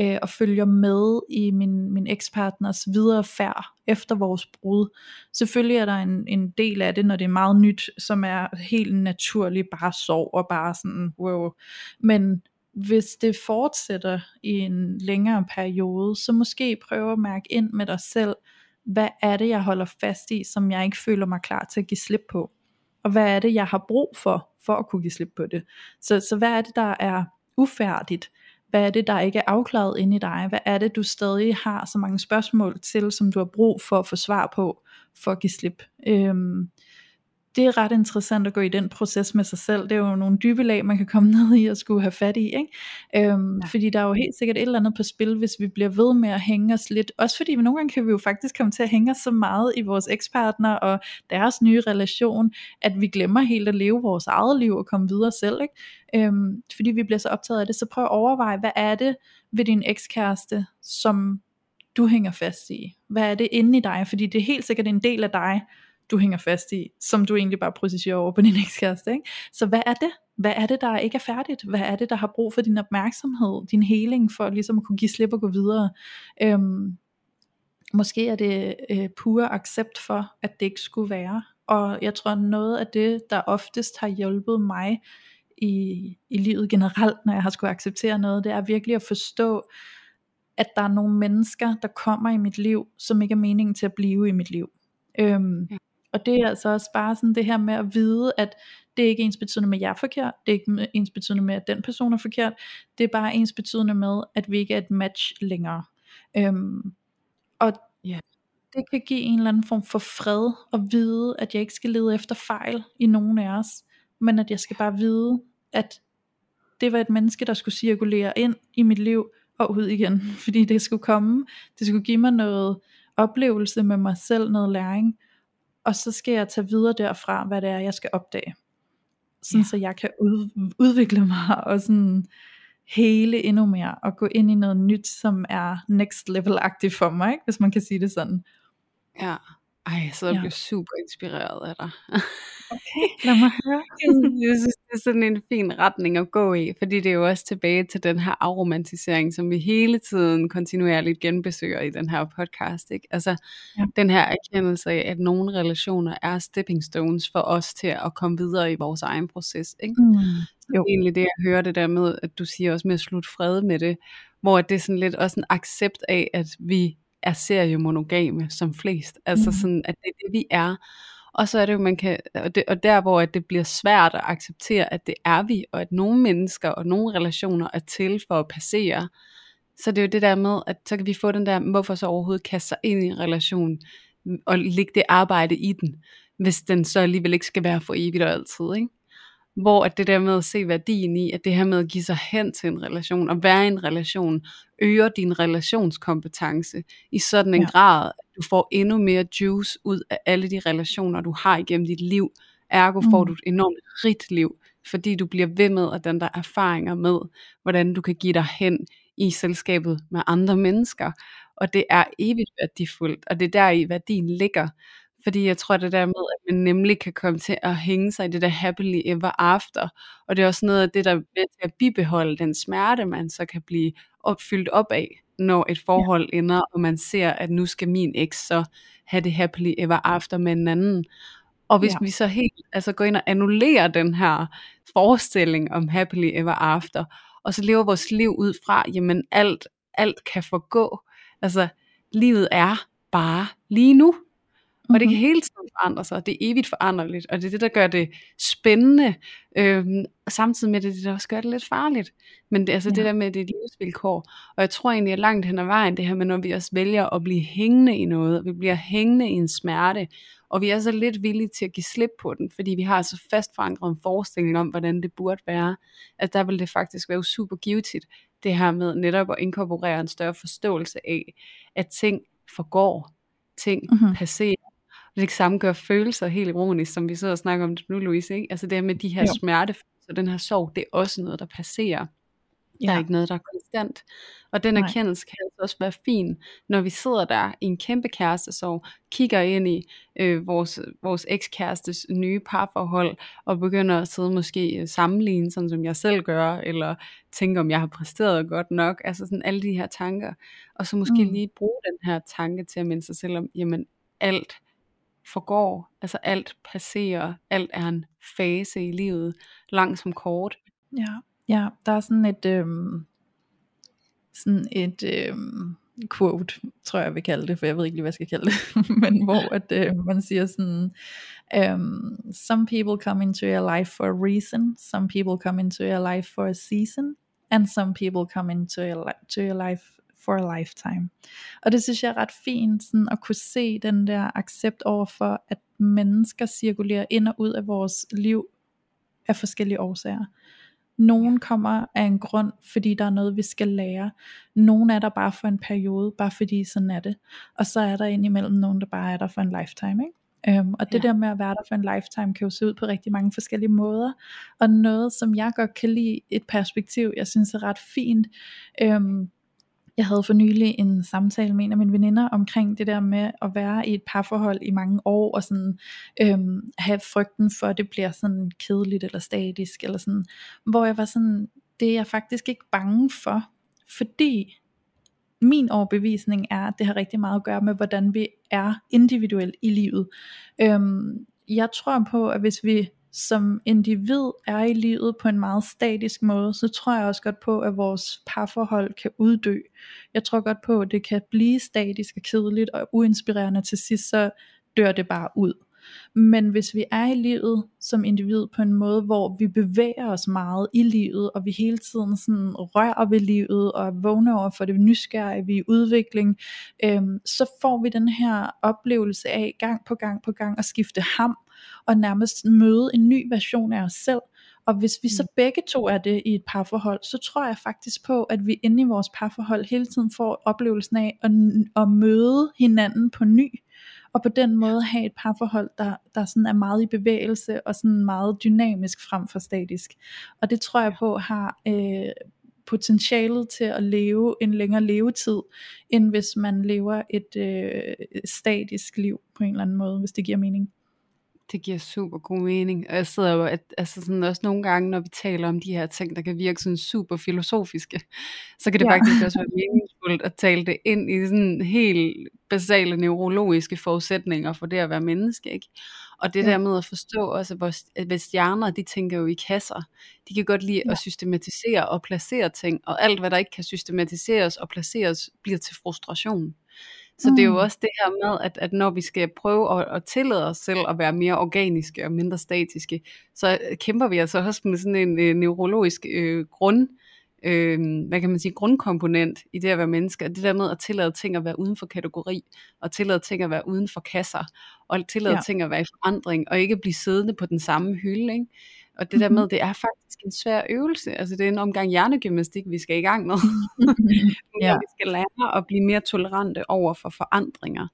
øh, og følger med i min, min ekspartners videre færd efter vores brud. Selvfølgelig er der en, en del af det, når det er meget nyt, som er helt naturligt bare sorg og bare sådan, wow. Men hvis det fortsætter i en længere periode, så måske prøve at mærke ind med dig selv, hvad er det, jeg holder fast i, som jeg ikke føler mig klar til at give slip på? Og hvad er det, jeg har brug for, for at kunne give slip på det? Så, så hvad er det, der er ufærdigt? Hvad er det, der ikke er afklaret inde i dig? Hvad er det, du stadig har så mange spørgsmål til, som du har brug for at få svar på, for at give slip? Øhm, det er ret interessant at gå i den proces med sig selv. Det er jo nogle dybe lag, man kan komme ned i og skulle have fat i. Ikke? Øhm, ja. Fordi der er jo helt sikkert et eller andet på spil, hvis vi bliver ved med at hænge os lidt. Også fordi vi nogle gange kan vi jo faktisk komme til at hænge os så meget i vores ekspartner og deres nye relation, at vi glemmer helt at leve vores eget liv og komme videre selv. Ikke? Øhm, fordi vi bliver så optaget af det. Så prøv at overveje, hvad er det ved din ekskæreste, som du hænger fast i? Hvad er det inde i dig? Fordi det er helt sikkert en del af dig, du hænger fast i, som du egentlig bare projicerer over på din ekskæreste. Ikke? Så hvad er det? Hvad er det, der ikke er færdigt? Hvad er det, der har brug for din opmærksomhed, din heling, for ligesom at kunne give slip og gå videre? Øhm, måske er det øh, pure accept for, at det ikke skulle være. Og jeg tror, noget af det, der oftest har hjulpet mig i, i livet generelt, når jeg har skulle acceptere noget, det er virkelig at forstå, at der er nogle mennesker, der kommer i mit liv, som ikke er meningen til at blive i mit liv. Øhm, ja. Og det er altså også bare sådan det her med at vide, at det er ikke ens betydende med, at jeg er forkert, det er ikke ens betydende med, at den person er forkert, det er bare ens betydende med, at vi ikke er et match længere. Øhm, og ja. det kan give en eller anden form for fred, at vide, at jeg ikke skal lede efter fejl i nogen af os, men at jeg skal bare vide, at det var et menneske, der skulle cirkulere ind i mit liv, og ud igen, fordi det skulle komme, det skulle give mig noget oplevelse med mig selv, noget læring, og så skal jeg tage videre derfra, hvad det er, jeg skal opdage. Sådan ja. så jeg kan ud, udvikle mig og sådan hele endnu mere og gå ind i noget nyt, som er next level-agtigt for mig, ikke? hvis man kan sige det sådan. Ja, ej, så jeg ja. bliver super inspireret af dig. Okay, lad mig høre. jeg synes, det er sådan en fin retning at gå i, fordi det er jo også tilbage til den her afromantisering, som vi hele tiden kontinuerligt genbesøger i den her podcast. Ikke? Altså ja. den her erkendelse af, at nogle relationer er stepping stones for os til at komme videre i vores egen proces. Ikke? Mm, jo. Egentlig det, jeg hører det der med, at du siger også med at slutte fred med det, hvor det er sådan lidt også en accept af, at vi er seriemonogame som flest. Altså mm. sådan, at det er det, vi er. Og så er det jo, man kan, og, det, og der hvor at det bliver svært at acceptere, at det er vi, og at nogle mennesker og nogle relationer er til for at passere, så det er jo det der med, at så kan vi få den der, hvorfor så overhovedet kaste sig ind i en relation, og lægge det arbejde i den, hvis den så alligevel ikke skal være for evigt og altid, ikke? Hvor at det der med at se værdien i, at det her med at give sig hen til en relation, og være i en relation, øger din relationskompetence i sådan en ja. grad, at du får endnu mere juice ud af alle de relationer, du har igennem dit liv. Ergo får mm. du et enormt rigt liv, fordi du bliver ved med at den der erfaringer med, hvordan du kan give dig hen i selskabet med andre mennesker. Og det er evigt værdifuldt, og det er der i værdien ligger. Fordi jeg tror det der med, at man nemlig kan komme til at hænge sig i det der happily ever after. Og det er også noget af det, der er ved til at bibeholde den smerte, man så kan blive opfyldt op af, når et forhold ja. ender, og man ser, at nu skal min eks så have det happily ever after med en anden. Og hvis ja. vi så helt altså går ind og annullerer den her forestilling om happily ever after, og så lever vores liv ud fra, jamen alt, alt kan forgå. Altså, livet er bare lige nu. Og det kan mm-hmm. hele tiden forandre sig, det er evigt foranderligt, og det er det, der gør det spændende, øhm, samtidig med det, det der også gør det lidt farligt. Men det, altså ja. det der med, det livsvilkår, og jeg tror egentlig, at langt hen ad vejen, det her med, når vi også vælger at blive hængende i noget, vi bliver hængende i en smerte, og vi er så lidt villige til at give slip på den, fordi vi har så fast forankret en forestilling om, hvordan det burde være, at der vil det faktisk være super givetigt, det her med netop at inkorporere en større forståelse af, at ting forgår, ting mm-hmm. passerer, det samme gør følelser helt ironisk, som vi sidder og snakker om det nu, Louise. Ikke? Altså det med de her jo. smertefølelser, den her sorg, det er også noget, der passerer. Ja. Der er ikke noget, der er konstant. Og den Nej. erkendelse kan altså også være fin, når vi sidder der i en kæmpe kærestesorg, kigger ind i øh, vores, vores ekskærestes nye parforhold, og begynder at sidde måske øh, sammenligne, sådan som jeg selv gør, eller tænke, om jeg har præsteret godt nok, altså sådan alle de her tanker. Og så måske mm. lige bruge den her tanke til at minde sig selv om, jamen alt forgår, altså alt passerer, alt er en fase i livet, lang som kort. Ja, ja der er sådan et, øhm, sådan et øhm, quote, tror jeg, vi kalder det, for jeg ved ikke lige, hvad jeg skal kalde det, men hvor at, øh, man siger sådan, um, some people come into your life for a reason, some people come into your life for a season, and some people come into your, to your life for a lifetime. Og det synes jeg er ret fint, sådan at kunne se den der accept over for, at mennesker cirkulerer ind og ud af vores liv af forskellige årsager. Nogen kommer af en grund, fordi der er noget, vi skal lære. Nogen er der bare for en periode, bare fordi sådan er det. Og så er der indimellem nogen, der bare er der for en lifetime. Ikke? Um, og det ja. der med at være der for en lifetime kan jo se ud på rigtig mange forskellige måder. Og noget, som jeg godt kan lide, et perspektiv, jeg synes er ret fint, um, jeg havde for nylig en samtale med en af mine veninder omkring det der med at være i et parforhold i mange år og sådan øhm, have frygten for at det bliver sådan kedeligt eller statisk eller sådan, hvor jeg var sådan, det er jeg faktisk ikke bange for, fordi min overbevisning er, at det har rigtig meget at gøre med, hvordan vi er individuelt i livet. Øhm, jeg tror på, at hvis vi som individ er i livet på en meget statisk måde, så tror jeg også godt på, at vores parforhold kan uddø. Jeg tror godt på, at det kan blive statisk og kedeligt og uinspirerende til sidst, så dør det bare ud. Men hvis vi er i livet som individ på en måde, hvor vi bevæger os meget i livet, og vi hele tiden sådan rører ved livet, og vågner over for det nysgerrige, vi er i udvikling, øhm, så får vi den her oplevelse af gang på gang på gang at skifte ham, og nærmest møde en ny version af os selv. Og hvis vi så mm. begge to er det i et parforhold, så tror jeg faktisk på, at vi inde i vores parforhold hele tiden får oplevelsen af at, at møde hinanden på ny. Og på den måde have et parforhold, der, der sådan er meget i bevægelse og sådan meget dynamisk frem for statisk. Og det tror jeg på har øh, potentialet til at leve en længere levetid, end hvis man lever et øh, statisk liv på en eller anden måde, hvis det giver mening. Det giver super god mening. Og jeg sidder jo, at, altså sådan også nogle gange, når vi taler om de her ting, der kan virke sådan super filosofiske, så kan det ja. faktisk også være meningsfuldt at tale det ind i sådan helt basale neurologiske forudsætninger for det at være menneske. Ikke? Og det ja. der med at forstå også, at vores, at vores hjerner, de tænker jo i kasser. De kan godt lide ja. at systematisere og placere ting, og alt hvad der ikke kan systematiseres og placeres, bliver til frustration. Så mm. det er jo mm. også det her med, at, at når vi skal prøve at, at tillade os selv at være mere organiske og mindre statiske, så kæmper vi altså også med sådan en øh, neurologisk øh, grund, øh, hvad kan man sige, grundkomponent i det at være menneske. Det der med at tillade ting at være uden for kategori, og tillade ting at være uden for kasser, og tillade ja. ting at være i forandring, og ikke blive siddende på den samme hylde. Ikke? Og det der med, det er faktisk en svær øvelse. Altså det er en omgang hjernegymnastik, vi skal i gang med. ja. Vi skal lære at blive mere tolerante over for forandringer.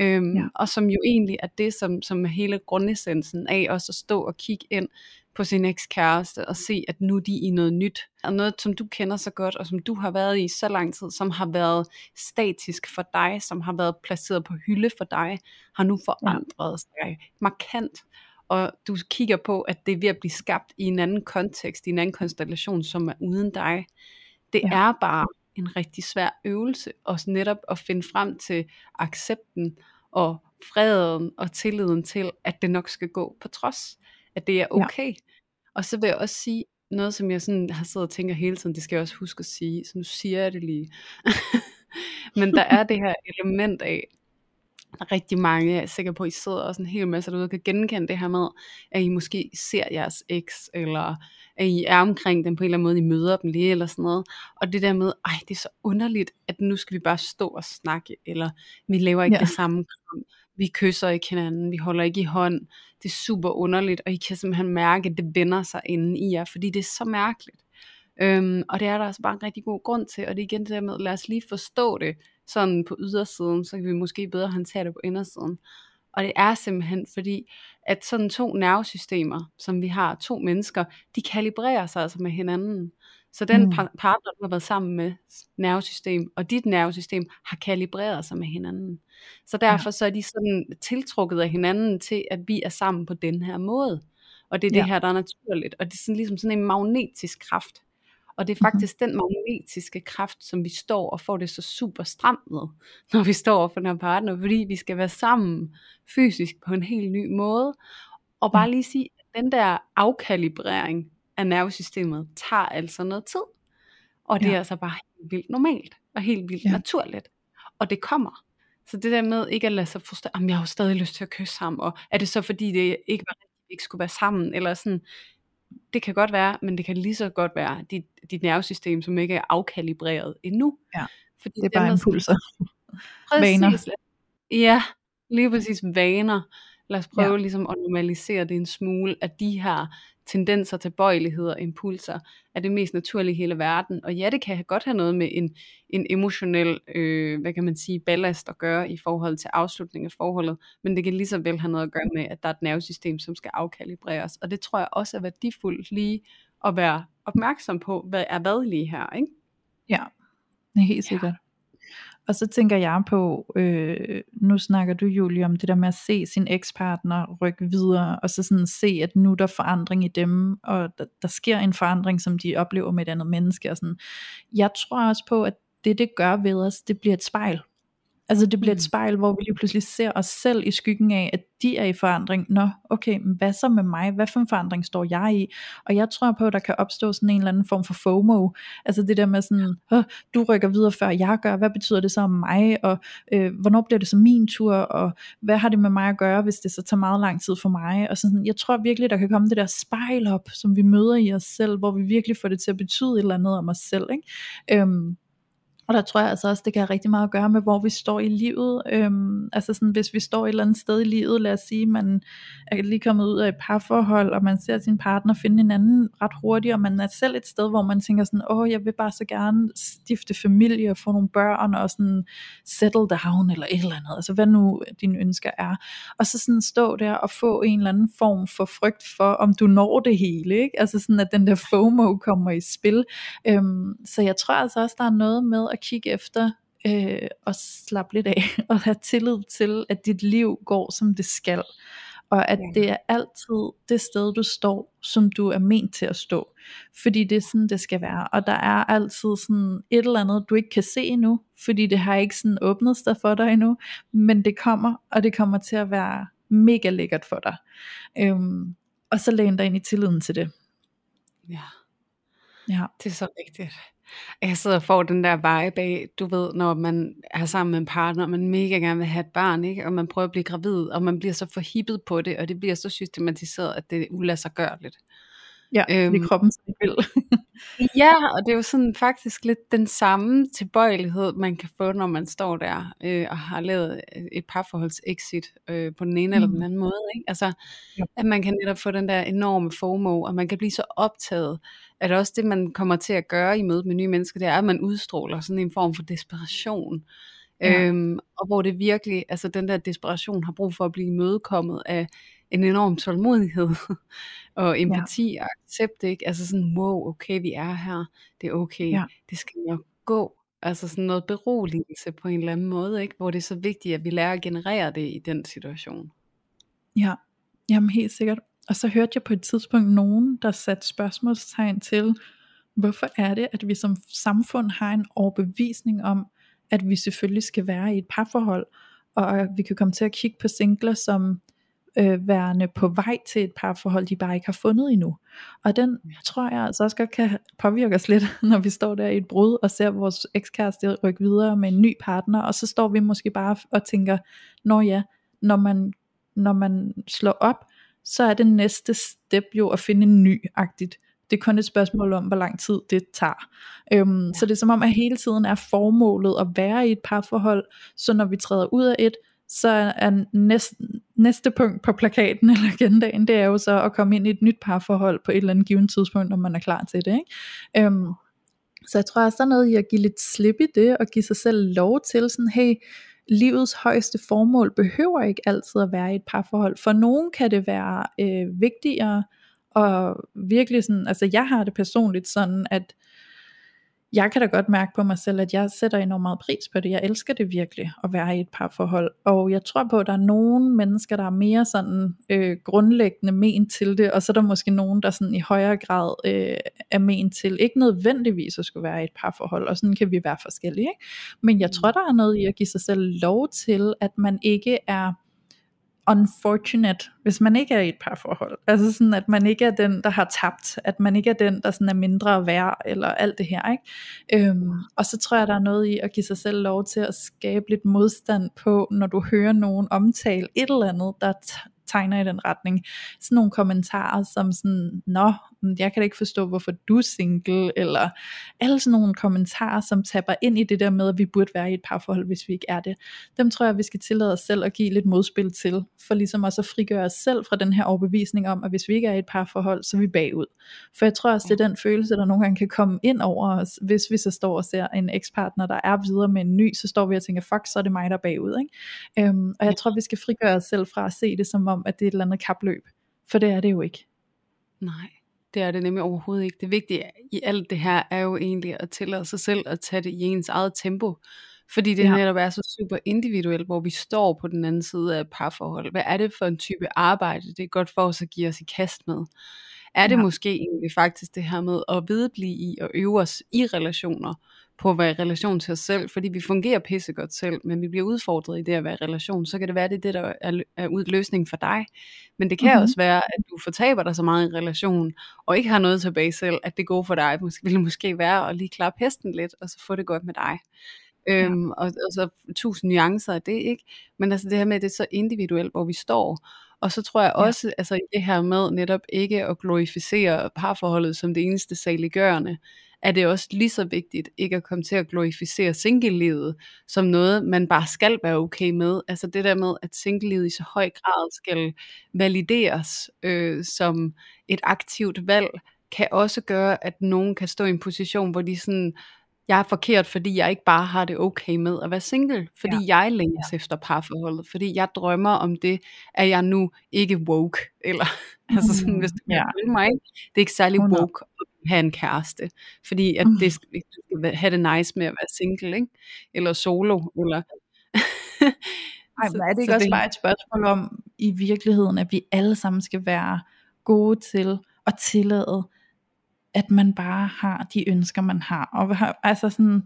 Øhm, ja. Og som jo egentlig er det, som, som hele grundessensen af også at stå og kigge ind på sin ekskæreste og se, at nu er de i noget nyt. Og noget, som du kender så godt, og som du har været i så lang tid, som har været statisk for dig, som har været placeret på hylde for dig, har nu forandret ja. sig markant og du kigger på, at det er ved at blive skabt i en anden kontekst, i en anden konstellation, som er uden dig. Det ja. er bare en rigtig svær øvelse, og netop at finde frem til accepten og freden og tilliden til, at det nok skal gå på trods, at det er okay. Ja. Og så vil jeg også sige, noget som jeg sådan har siddet og tænker hele tiden, det skal jeg også huske at sige, så nu siger jeg det lige. Men der er det her element af, rigtig mange, jeg er sikker på, at I sidder også en hel masse derude, kan genkende det her med, at I måske ser jeres eks, eller at I er omkring dem på en eller anden måde, I møder dem lige, eller sådan noget. Og det der med, ej, det er så underligt, at nu skal vi bare stå og snakke, eller vi laver ikke ja. det samme kram, vi kysser ikke hinanden, vi holder ikke i hånd, det er super underligt, og I kan simpelthen mærke, at det vender sig inden i jer, fordi det er så mærkeligt. Øhm, og det er der altså bare en rigtig god grund til, og det er igen det der med, lad os lige forstå det, sådan på ydersiden, så kan vi måske bedre håndtere det på indersiden. Og det er simpelthen fordi, at sådan to nervesystemer, som vi har, to mennesker, de kalibrerer sig altså med hinanden. Så den Mm. par- partner, du har været sammen med, nervesystem, og dit nervesystem har kalibreret sig med hinanden. Så derfor så er de sådan tiltrukket af hinanden til, at vi er sammen på den her måde. Og det er det Ja. her, der er naturligt. Og det er sådan, ligesom sådan en magnetisk kraft. Og det er faktisk den magnetiske kraft, som vi står og får det så super stramt med, når vi står over for den her partner, fordi vi skal være sammen fysisk på en helt ny måde. Og bare lige sige, at den der afkalibrering af nervesystemet tager altså noget tid. Og det Ja. er altså bare helt vildt normalt og helt vildt Ja. naturligt. Og det kommer. Så det der med ikke at lade sig frustrere, jamen jeg har jo stadig lyst til at kysse ham, og er det så fordi det ikke var ikke skulle være sammen, eller sådan, det kan godt være, men det kan lige så godt være dit, dit nervesystem, som ikke er afkalibreret endnu. Ja, Fordi Det er bare impulser. Præcis. Vaner. Ja, lige præcis vaner. Lad os prøve ja. ligesom at normalisere det en smule, at de her tendenser til bøjeligheder og impulser er det mest naturlige i hele verden. Og ja, det kan godt have noget med en, en emotionel, øh, hvad kan man sige, ballast at gøre i forhold til afslutning af forholdet, men det kan lige så vel have noget at gøre med, at der er et nervesystem, som skal afkalibreres. Og det tror jeg også er værdifuldt lige at være opmærksom på, hvad er hvad lige her, ikke? Ja, det helt sikkert. Og så tænker jeg på, øh, nu snakker du Julie om det der med at se sin ekspartner rykke videre, og så sådan se, at nu er der forandring i dem, og der, der sker en forandring, som de oplever med et andet menneske. Og sådan. Jeg tror også på, at det det gør ved os, det bliver et spejl. Altså det bliver et Mm. spejl, hvor vi lige pludselig ser os selv i skyggen af, at de er i forandring. Nå, okay, men hvad så med mig? Hvad for en forandring står jeg i? Og jeg tror på, at der kan opstå sådan en eller anden form for FOMO. Altså det der med sådan, Åh, du rykker videre før jeg gør, hvad betyder det så om mig? Og øh, hvornår bliver det så min tur? Og hvad har det med mig at gøre, hvis det så tager meget lang tid for mig? Og sådan, jeg tror virkelig, der kan komme det der spejl op, som vi møder i os selv, hvor vi virkelig får det til at betyde et eller andet om os selv. Ikke? Øhm, og der tror jeg altså også, det kan have rigtig meget at gøre med, hvor vi står i livet. Øhm, altså sådan, hvis vi står et eller andet sted i livet, lad os sige, man er lige kommet ud af et parforhold, og man ser sin partner finde en anden ret hurtigt, og man er selv et sted, hvor man tænker sådan, åh, jeg vil bare så gerne stifte familie og få nogle børn, og sådan settle down, eller et eller andet, altså hvad nu dine ønsker er. Og så sådan stå der og få en eller anden form for frygt for, om du når det hele, ikke? Altså sådan, at den der FOMO kommer i spil. Øhm, så jeg tror altså også, der er noget med at kigge efter øh, og slappe lidt af og have tillid til, at dit liv går som det skal. Og at Ja. det er altid det sted, du står, som du er ment til at stå. Fordi det er sådan, det skal være. Og der er altid sådan et eller andet, du ikke kan se endnu, fordi det har ikke sådan åbnet sig for dig endnu. Men det kommer, og det kommer til at være mega lækkert for dig. Øhm, og så læn dig ind i tilliden til det. Ja. Ja. Det er så rigtigt. Jeg sidder og får den der vibe af, du ved, når man er sammen med en partner, og man mega gerne vil have et barn, ikke? og man prøver at blive gravid, og man bliver så forhippet på det, og det bliver så systematiseret, at det er ulassergørligt. Ja, øhm, det kroppen, som vil. Ja, og det er jo sådan faktisk lidt den samme tilbøjelighed, man kan få, når man står der øh, og har lavet et parforholds-exit øh, på den ene mm. eller den Mm. anden måde. Ikke? Altså, Ja. at man kan netop få den der enorme FOMO, og man kan blive så optaget, at også det, man kommer til at gøre i mødet med nye mennesker, det er, at man udstråler sådan en form for desperation. Ja. Øhm, og hvor det virkelig, altså den der desperation har brug for at blive imødekommet af en enorm tålmodighed og empati og accept, ikke? Altså sådan, wow, okay, vi er her, det er okay, Ja. det skal nok gå. Altså sådan noget beroligelse på en eller anden måde, ikke? Hvor det er så vigtigt, at vi lærer at generere det i den situation. Ja, jamen helt sikkert. Og så hørte jeg på et tidspunkt nogen, der satte spørgsmålstegn til, hvorfor er det, at vi som samfund har en overbevisning om, at vi selvfølgelig skal være i et parforhold, og at vi kan komme til at kigge på singler som øh, værende på vej til et parforhold, de bare ikke har fundet endnu. Og den tror jeg altså også godt kan påvirke os lidt, når vi står der i et brud og ser vores ekskæreste rykke videre med en ny partner, og så står vi måske bare og tænker, når ja, når man, når man slår op, så er det næste step jo at finde en ny-agtigt. Det er kun et spørgsmål om, hvor lang tid det tager. Øhm, ja. Så det er som om, at hele tiden er formålet at være i et parforhold, så når vi træder ud af et, så er næste, næste punkt på plakaten eller agendaen, det er jo så at komme ind i et nyt parforhold på et eller andet givet tidspunkt, når man er klar til det. Ikke? Øhm, så jeg tror også, der er noget i at give lidt slip i det, og give sig selv lov til sådan, hey, livets højeste formål behøver ikke altid at være i et parforhold. For nogen kan det være øh, vigtigere, og virkelig sådan, altså jeg har det personligt sådan, at jeg kan da godt mærke på mig selv, at jeg sætter enormt meget pris på det. Jeg elsker det virkelig at være i et parforhold. Og jeg tror på, at der er nogle mennesker, der er mere sådan øh, grundlæggende men til det, og så er der måske nogen, der sådan i højere grad øh, er men til, ikke nødvendigvis at skulle være i et parforhold, og sådan kan vi være forskellige. Ikke? Men jeg tror, der er noget i at give sig selv lov til, at man ikke er unfortunate, hvis man ikke er i et parforhold. Altså sådan, at man ikke er den, der har tabt, at man ikke er den, der sådan er mindre værd, eller alt det her. Ikke? Øhm, og så tror jeg, der er noget i at give sig selv lov til at skabe lidt modstand på, når du hører nogen omtale et eller andet, der tegner i den retning. Sådan nogle kommentarer som sådan, nå, jeg kan da ikke forstå, hvorfor du er single, eller alle sådan nogle kommentarer, som tapper ind i det der med, at vi burde være i et parforhold, hvis vi ikke er det. Dem tror jeg, vi skal tillade os selv at give lidt modspil til, for ligesom også at frigøre os selv fra den her overbevisning om, at hvis vi ikke er i et parforhold, så er vi bagud. For jeg tror også, det er den følelse, der nogle gange kan komme ind over os, hvis vi så står og ser en ekspartner, der er videre med en ny, så står vi og tænker, fuck, så er det mig, der er bagud. Ikke? Øhm, og jeg tror, vi skal frigøre os selv fra at se det som om, at det er et eller andet kapløb. For det er det jo ikke. Nej, det er det nemlig overhovedet ikke. Det vigtige i alt det her er jo egentlig at tillade sig selv at tage det i ens eget tempo. Fordi det ja. netop er så super individuelt, hvor vi står på den anden side af et parforhold. Hvad er det for en type arbejde, det er godt for os at give os i kast med? Er det ja. måske egentlig faktisk det her med at vedblive i og øve os i relationer, på at være i relation til os selv, fordi vi fungerer pissegodt selv, men vi bliver udfordret i det at være i relation, så kan det være, det er det, der er, er ud løsning for dig. Men det kan mm-hmm. også være, at du fortaber dig så meget i relation, og ikke har noget tilbage selv, at det går for dig, måske, vil måske være at lige klappe hesten lidt, og så få det godt med dig. Ja. Øhm, og, og så tusind nuancer af det, ikke? Men altså det her med, at det er så individuelt, hvor vi står. Og så tror jeg også, ja. altså det her med netop ikke at glorificere parforholdet som det eneste saliggørende, er det også lige så vigtigt ikke at komme til at glorificere single-livet som noget, man bare skal være okay med. Altså det der med, at single-livet i så høj grad skal valideres øh, som et aktivt valg, kan også gøre, at nogen kan stå i en position, hvor de sådan, jeg er forkert, fordi jeg ikke bare har det okay med at være single, fordi ja. jeg længes ja. efter parforholdet, fordi jeg drømmer om det, at jeg nu ikke woke, eller mm. altså sådan, hvis du ja. mig, det er ikke særlig woke have en kæreste, fordi at mm. det skal have det nice med at være single, ikke? eller solo, eller... Ej, men er det ikke så også det... bare et spørgsmål om, i virkeligheden, at vi alle sammen skal være gode til at tillade, at man bare har de ønsker, man har. Og har, altså sådan,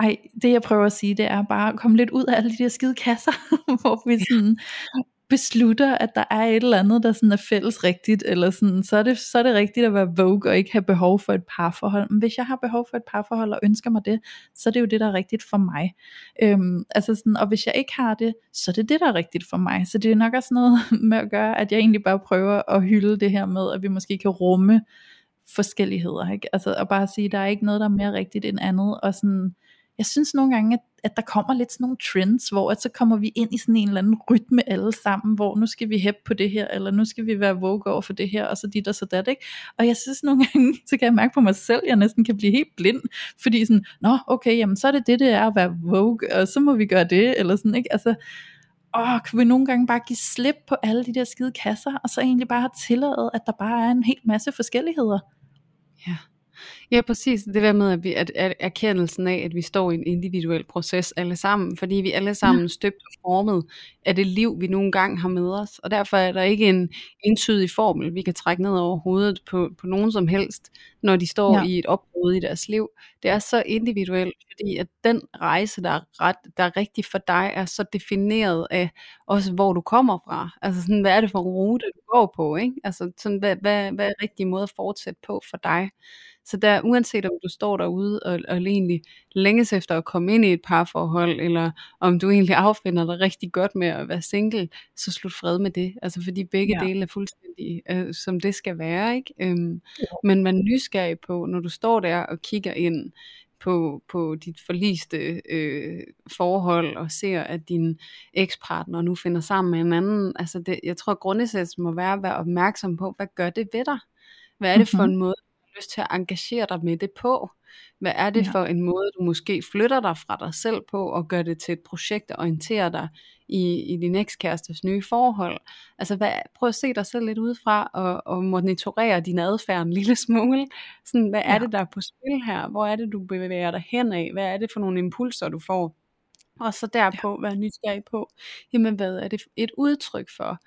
ej, det jeg prøver at sige, det er bare at komme lidt ud af alle de der skide kasser, hvor vi sådan beslutter, at der er et eller andet, der sådan er fælles rigtigt, eller sådan, så, er det, så er det rigtigt at være vogue og ikke have behov for et parforhold. Men hvis jeg har behov for et parforhold og ønsker mig det, så er det jo det, der er rigtigt for mig. Øhm, altså sådan, og hvis jeg ikke har det, så er det det, der er rigtigt for mig. Så det er nok også noget med at gøre, at jeg egentlig bare prøver at hylde det her med, at vi måske kan rumme forskelligheder. Ikke? Altså at bare sige, der er ikke noget, der er mere rigtigt end andet, og sådan, jeg synes nogle gange, at, at der kommer lidt sådan nogle trends, hvor at så kommer vi ind i sådan en eller anden rytme alle sammen, hvor nu skal vi hæppe på det her, eller nu skal vi være vogue over for det her, og så dit og så dat, ikke? Og jeg synes nogle gange, så kan jeg mærke på mig selv, at jeg næsten kan blive helt blind, fordi sådan, nå okay, jamen så er det det, det er at være vogue, og så må vi gøre det, eller sådan, ikke? Altså, åh, kan vi nogle gange bare give slip på alle de der skide kasser, og så egentlig bare have tilladet, at der bare er en helt masse forskelligheder. Ja. Ja, præcis. Det der med, at, vi, at, at erkendelsen af, at vi står i en individuel proces alle sammen, fordi vi alle sammen støbt og formet af det liv, vi nogle gange har med os. Og derfor er der ikke en entydig formel, vi kan trække ned over hovedet på, på nogen som helst, når de står ja. i et opbrud i deres liv. Det er så individuelt, fordi at den rejse, der er, ret, der er rigtig for dig, er så defineret af også, hvor du kommer fra. Altså sådan, hvad er det for en rute, du går på? Ikke? Altså sådan, hvad, hvad, hvad er rigtig måde at fortsætte på for dig? Så der, uanset om du står derude og, og egentlig længes efter at komme ind i et parforhold, eller om du egentlig affinder dig rigtig godt med at være single, så slut fred med det. Altså fordi begge ja. dele er fuldstændig, øh, som det skal være. ikke. Øhm, ja. Men man er nysgerrig på, når du står der og kigger ind, på, på dit forliste øh, forhold og ser, at din ekspartner nu finder sammen med en anden. Altså det, jeg tror, at grundesættelsen må være at være opmærksom på, hvad gør det ved dig? Hvad er det for mm-hmm. en måde, lyst til at engagere dig med det på. Hvad er det Ja. for en måde, du måske flytter dig fra dig selv på, og gør det til et projekt, og orienterer dig i, i din ekskærestes nye forhold. Altså hvad, prøv at se dig selv lidt udefra, og, og monitorere din adfærd en lille smule. Sådan, hvad er Ja. det, der er på spil her? Hvor er det, du bevæger dig hen af? Hvad er det for nogle impulser, du får? Og så derpå være nysgerrig på, jamen hvad er det et udtryk for?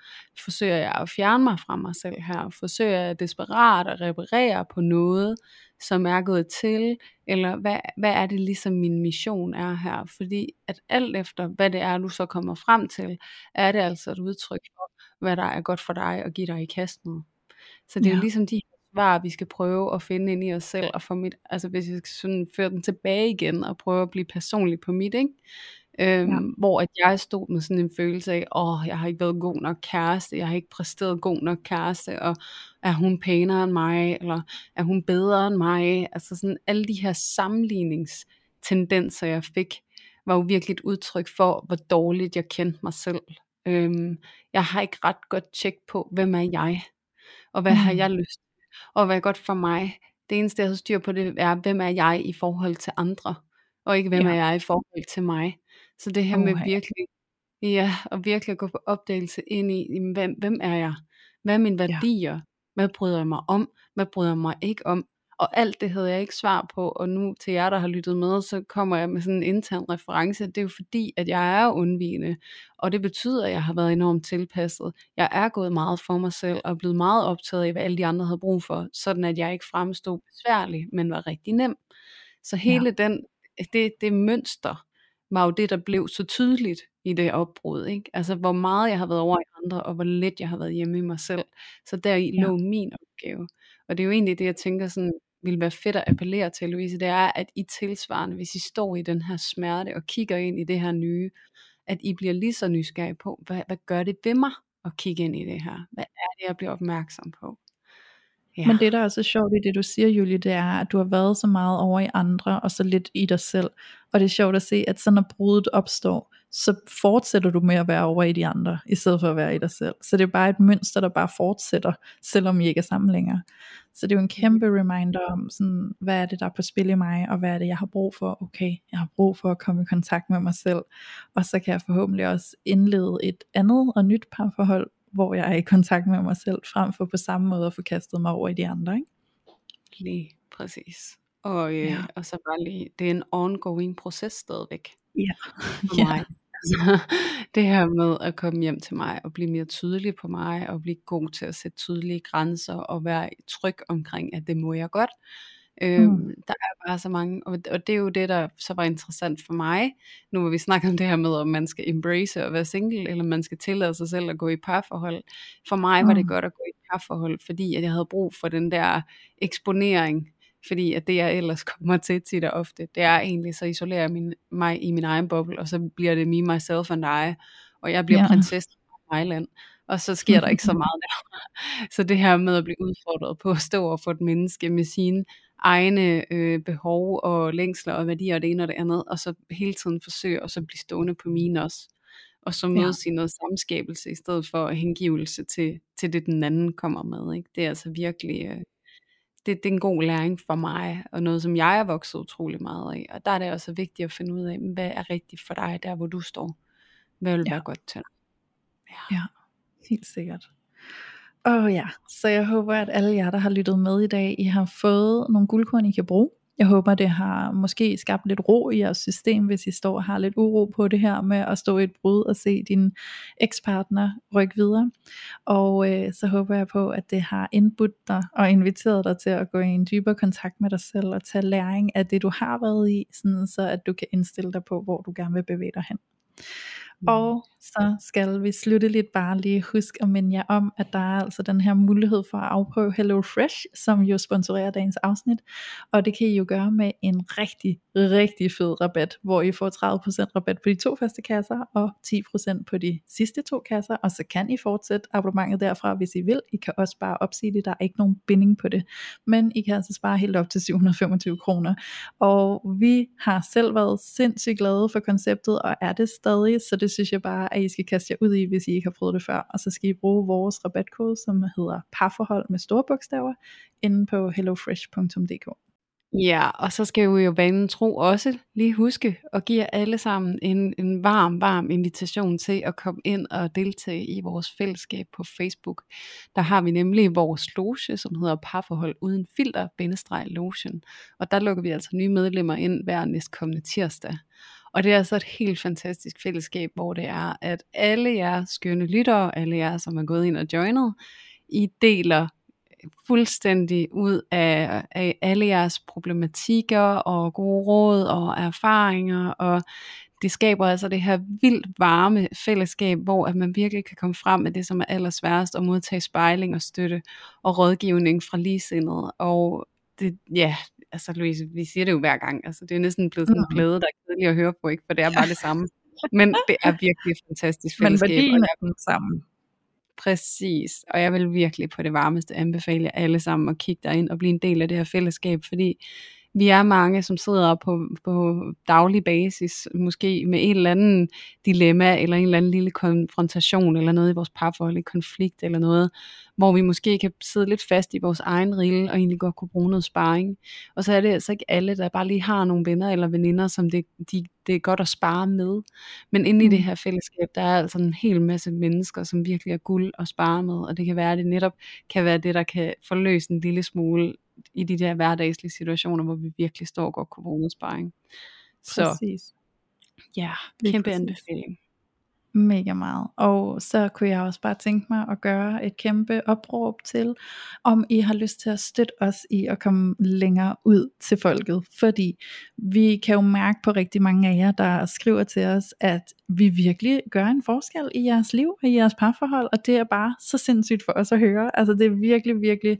Forsøger jeg at fjerne mig fra mig selv her? Forsøger jeg desperat at reparere på noget, som er gået til? Eller hvad, hvad er det ligesom min mission er her? Fordi at alt efter, hvad det er, du så kommer frem til, er det altså et udtryk for, hvad der er godt for dig at give dig i kast med. Så det er Ja. jo ligesom de svar, vi skal prøve at finde ind i os selv, og få mit, altså hvis jeg skal sådan føre den tilbage igen, og prøve at blive personlig på mit, ikke? Øhm, Ja. Hvor at jeg stod med sådan en følelse af, åh, jeg har ikke været god nok kæreste, jeg har ikke præsteret god nok kæreste, og er hun pænere end mig, eller er hun bedre end mig? Altså sådan alle de her sammenligningstendenser, jeg fik, var jo virkelig et udtryk for, hvor dårligt jeg kendte mig selv. Øhm, jeg har ikke ret godt tjek på, hvem er jeg, og hvad mm. har jeg lyst til, og hvad er godt for mig. Det eneste, jeg har styr på, det er, hvem er jeg i forhold til andre, og ikke hvem Ja. er jeg i forhold til mig. Så det her med Uha. virkelig, ja, og virkelig at gå på opdagelse ind i, jamen, hvem, hvem er jeg? Hvad er mine Ja. værdier? Hvad bryder jeg mig om? Hvad bryder jeg mig ikke om? Og alt det havde jeg ikke svar på, og nu til jer, der har lyttet med, så kommer jeg med sådan en intern reference. Det er jo fordi, at jeg er undvigende, og det betyder, at jeg har været enormt tilpasset. Jeg er gået meget for mig selv, og er blevet meget optaget af, hvad alle de andre havde brug for, sådan at jeg ikke fremstod besværlig, men var rigtig nem. Så hele den, det, det mønster, var jo det, der blev så tydeligt i det opbrud. Ikke? Altså hvor meget jeg har været over i andre, og hvor lidt jeg har været hjemme i mig selv. Så der i Ja. lå min opgave. Og det er jo egentlig det, jeg tænker sådan, ville være fedt at appellere til, Louise, det er, at I tilsvarende, hvis I står i den her smerte, og kigger ind i det her nye, at I bliver lige så nysgerrige på, hvad, hvad gør det ved mig, at kigge ind i det her? Hvad er det, jeg bliver opmærksom på? Ja. Men det der er så sjovt i det du siger Julie Det er at du har været så meget over i andre Og så lidt i dig selv. Og det er sjovt at se at så når bruddet opstår Så fortsætter du med at være over i de andre I stedet for at være i dig selv. Så det er bare et mønster der bare fortsætter Selvom I ikke er sammen længere. Så det er jo en kæmpe reminder om sådan, Hvad er det der er på spil i mig Og hvad er det jeg har brug for? Okay jeg har brug for at komme i kontakt med mig selv. Og så kan jeg forhåbentlig også indlede et andet og nyt parforhold hvor jeg er i kontakt med mig selv, frem for på samme måde at få kastet mig over i de andre. Ikke? Lige præcis. Og, øh, Ja. og så bare lige, det er en ongoing proces stadigvæk Ja. for Ja. mig. Altså, det her med at komme hjem til mig og blive mere tydelig på mig og blive god til at sætte tydelige grænser og være tryg omkring, at det må jeg godt. Øhm, Mm. Der er bare så mange, og, og det er jo det, der så var interessant for mig, nu hvor vi snakker om det her med, om man skal embrace at være single, eller man skal tillade sig selv at gå i parforhold. For mig var det Mm. godt at gå i parforhold, fordi at jeg havde brug for den der eksponering, fordi at det jeg ellers kommer til tit og ofte, det er egentlig, så isolerer jeg min, mig i min egen boble, og så bliver det me, myself and I, og jeg bliver ja. prinsesse på Island, og så sker der ikke så meget der. Så det her med at blive udfordret på at stå og få et menneske med sine egne øh, behov og længsler og værdier og det ene og det andet, og så hele tiden forsøge at så blive stående på mine også. Og så mødes ja. i noget samskabelse, i stedet for hengivelse til, til det, den anden kommer med. Ikke? Det er altså virkelig, øh, det, det er en god læring for mig, og noget, som jeg er vokset utrolig meget af. Og der er det også vigtigt at finde ud af, hvad er rigtigt for dig, der hvor du står. Hvad vil Ja. være godt til dig? Ja, helt sikkert. Åh oh, ja, så jeg håber, at alle jer, der har lyttet med i dag, I har fået nogle guldkorn, I kan bruge. Jeg håber, det har måske skabt lidt ro i jeres system, hvis I står og har lidt uro på det her med at stå i et brud og se din ekspartner rykke videre. Og øh, så håber jeg på, at det har indbudt dig og inviteret dig til at gå i en dybere kontakt med dig selv og tage læring af det, du har været i, sådan så at du kan indstille dig på, hvor du gerne vil bevæge dig hen. Mm. Og så skal vi slutteligt bare lige huske at minde jer om, at der er altså den her mulighed for at afprøve Hello Fresh, som jo sponsorerer dagens afsnit. Og det kan I jo gøre med en rigtig, rigtig fed rabat, hvor I får 30% rabat på de to første kasser, og 10% på de sidste to kasser, og så kan I fortsætte abonnementet derfra, hvis I vil. I kan også bare opsige det, der er ikke nogen binding på det. Men I kan altså spare helt op til 725 kroner. Og vi har selv været sindssygt glade for konceptet, og er det stadig, så det synes jeg bare, at I skal kaste jer ud i, hvis I ikke har prøvet det før. Og så skal I bruge vores rabatkode, som hedder parforhold med store bogstaver, inde på hellofresh.dk. Ja, og så skal vi jo banen tro også lige huske at give alle sammen en, en varm, varm invitation til at komme ind og deltage i vores fællesskab på Facebook. Der har vi nemlig vores loge, som hedder Parforhold Uden Filter, bindestreg lotion. Og der lukker vi altså nye medlemmer ind hver næstkommende tirsdag. Og det er altså et helt fantastisk fællesskab, hvor det er, at alle jer skønne lyttere, alle jer, som er gået ind og joinet, I deler fuldstændig ud af, af alle jeres problematikker og gode råd og erfaringer og det skaber altså det her vildt varme fællesskab, hvor at man virkelig kan komme frem med det, som er allersværest, og modtage spejling og støtte og rådgivning fra ligesindede. Og det, ja, altså Louise, vi siger det jo hver gang, altså det er næsten blevet sådan en glæde, der er kedelig at høre på, ikke? for det er bare det samme. Men det er virkelig et fantastisk fællesskab. Men værdien er den samme. Præcis, og jeg vil virkelig på det varmeste anbefale jer alle sammen at kigge derind og blive en del af det her fællesskab, fordi vi er mange, som sidder på, på daglig basis, måske med en eller anden dilemma, eller en eller anden lille konfrontation, eller noget i vores parforhold, en konflikt, eller noget, hvor vi måske kan sidde lidt fast i vores egen rille, og egentlig godt kunne bruge noget sparring. Og så er det altså ikke alle, der bare lige har nogle venner eller veninder, som det, de, det er godt at spare med. Men inde i det mm. her fællesskab, der er altså en hel masse mennesker, som virkelig er guld at spare med, og det kan være, at det netop kan være det, der kan forløse en lille smule i de der hverdagslige situationer, hvor vi virkelig står og noget sparring. Så Præcis. ja, kæmpe anbefaling mega meget. Og så kunne jeg også bare tænke mig at gøre et kæmpe opråb til, om I har lyst til at støtte os i at komme længere ud til folket. Fordi vi kan jo mærke på rigtig mange af jer, der skriver til os, at vi virkelig gør en forskel i jeres liv og i jeres parforhold, og det er bare så sindssygt for os at høre. Altså det er virkelig, virkelig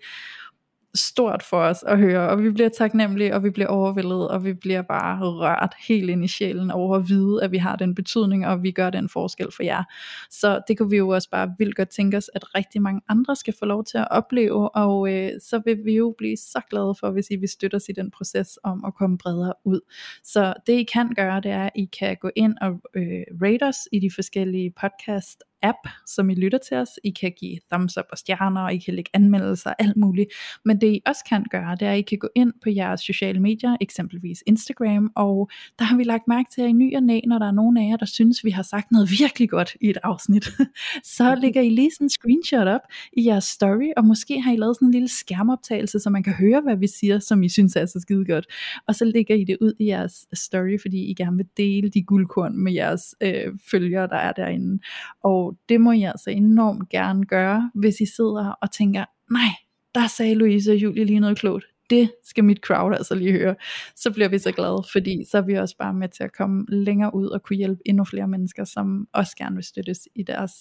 stort for os at høre, og vi bliver taknemmelige, og vi bliver overvældet, og vi bliver bare rørt helt ind i sjælen over at vide, at vi har den betydning, og vi gør den forskel for jer. Så det kunne vi jo også bare vildt godt tænke os, at rigtig mange andre skal få lov til at opleve, og øh, så vil vi jo blive så glade for, hvis I vil støtte os i den proces om at komme bredere ud. Så det I kan gøre, det er, at I kan gå ind og øh, rate os i de forskellige podcast app, som I lytter til os. I kan give thumbs up og stjerner, og I kan lægge anmeldelser og alt muligt. Men det I også kan gøre, det er, at I kan gå ind på jeres sociale medier, eksempelvis Instagram, og der har vi lagt mærke til, at i ny og næ, når der er nogen af jer, der synes, vi har sagt noget virkelig godt i et afsnit, så lægger I lige sådan en screenshot op i jeres story, og måske har I lavet sådan en lille skærmoptagelse, så man kan høre, hvad vi siger, som I synes er så skide godt. Og så lægger I det ud i jeres story, fordi I gerne vil dele de guldkorn med jeres øh, følgere, der er derinde. Og det må I altså enormt gerne gøre, hvis I sidder og tænker, nej, der sagde Louise og Julie lige noget klogt. Det skal mit crowd altså lige høre. Så bliver vi så glade, fordi så er vi også bare med til at komme længere ud og kunne hjælpe endnu flere mennesker, som også gerne vil støttes i deres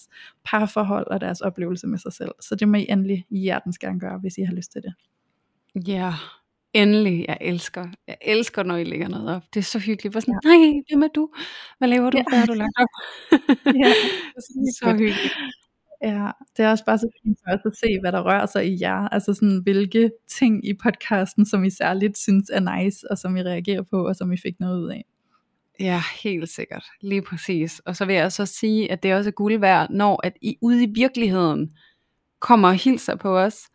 parforhold og deres oplevelse med sig selv. Så det må I endelig hjertens gerne gøre, hvis I har lyst til det. Ja, yeah. Endelig, jeg elsker, jeg elsker, når I lægger noget op. Det er så hyggeligt. Hvor sådan, ja. nej, hvem er du? Hvad laver du? Ja. Hvad har du lagt op? ja, det er så hyggeligt. Ja, det er også bare så fint for os at se, hvad der rører sig i jer. Altså sådan, hvilke ting i podcasten, som I særligt synes er nice, og som I reagerer på, og som I fik noget ud af. Ja, helt sikkert. Lige præcis. Og så vil jeg så sige, at det er også guld værd, når at I ude i virkeligheden kommer og hilser på os.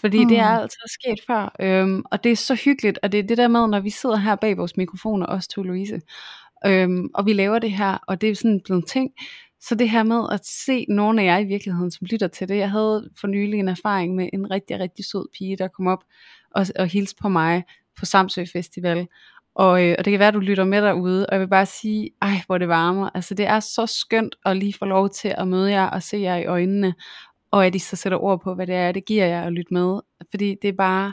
Fordi mm. det er altså sket før, øhm, og det er så hyggeligt, og det er det der med, når vi sidder her bag vores mikrofoner, også to Louise, øhm, og vi laver det her, og det er sådan blevet ting, så det her med at se nogle af jer i virkeligheden, som lytter til det, jeg havde for nylig en erfaring med en rigtig, rigtig sød pige, der kom op og, og hilste på mig på Samsø Festival, og, øh, og det kan være, at du lytter med derude, og jeg vil bare sige, ej, hvor det varmer. Altså, det er så skønt at lige få lov til at møde jer og se jer i øjnene, og at I så sætter ord på, hvad det er, det giver jer at lytte med. Fordi det er bare,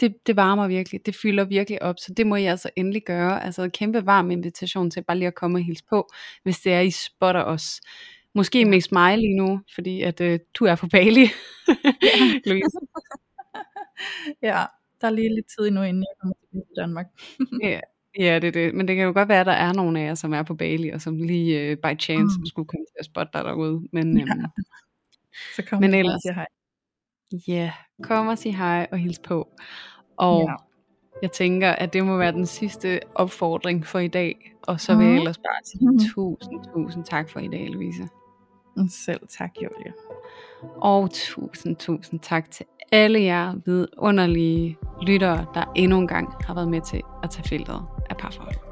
det, det varmer virkelig, det fylder virkelig op, så det må I altså endelig gøre. Altså en kæmpe varm invitation til bare lige at komme og hilse på, hvis det er, I spotter os. Måske mest mig lige nu, fordi at øh, du er på Bali, Louise. ja, der er lige lidt tid endnu, inden jeg kommer til Danmark. ja, Ja, det er det. Men det kan jo godt være, at der er nogle af jer, som er på Bali, og som lige uh, by chance mm. skulle komme til at spotte dig derude. Men, øhm, så kom Men ellers, og sige hej. Ja, yeah, kom og sig hej og hils på. Og ja. jeg tænker, at det må være den sidste opfordring for i dag. Og så vil jeg mhm. ellers bare sige mm. tusind, tusind tak for i dag, Louise. Selv tak, Julia. Og tusind, tusind tak til alle jer vidunderlige lyttere, der endnu en gang har været med til at tage filteret af parforhold.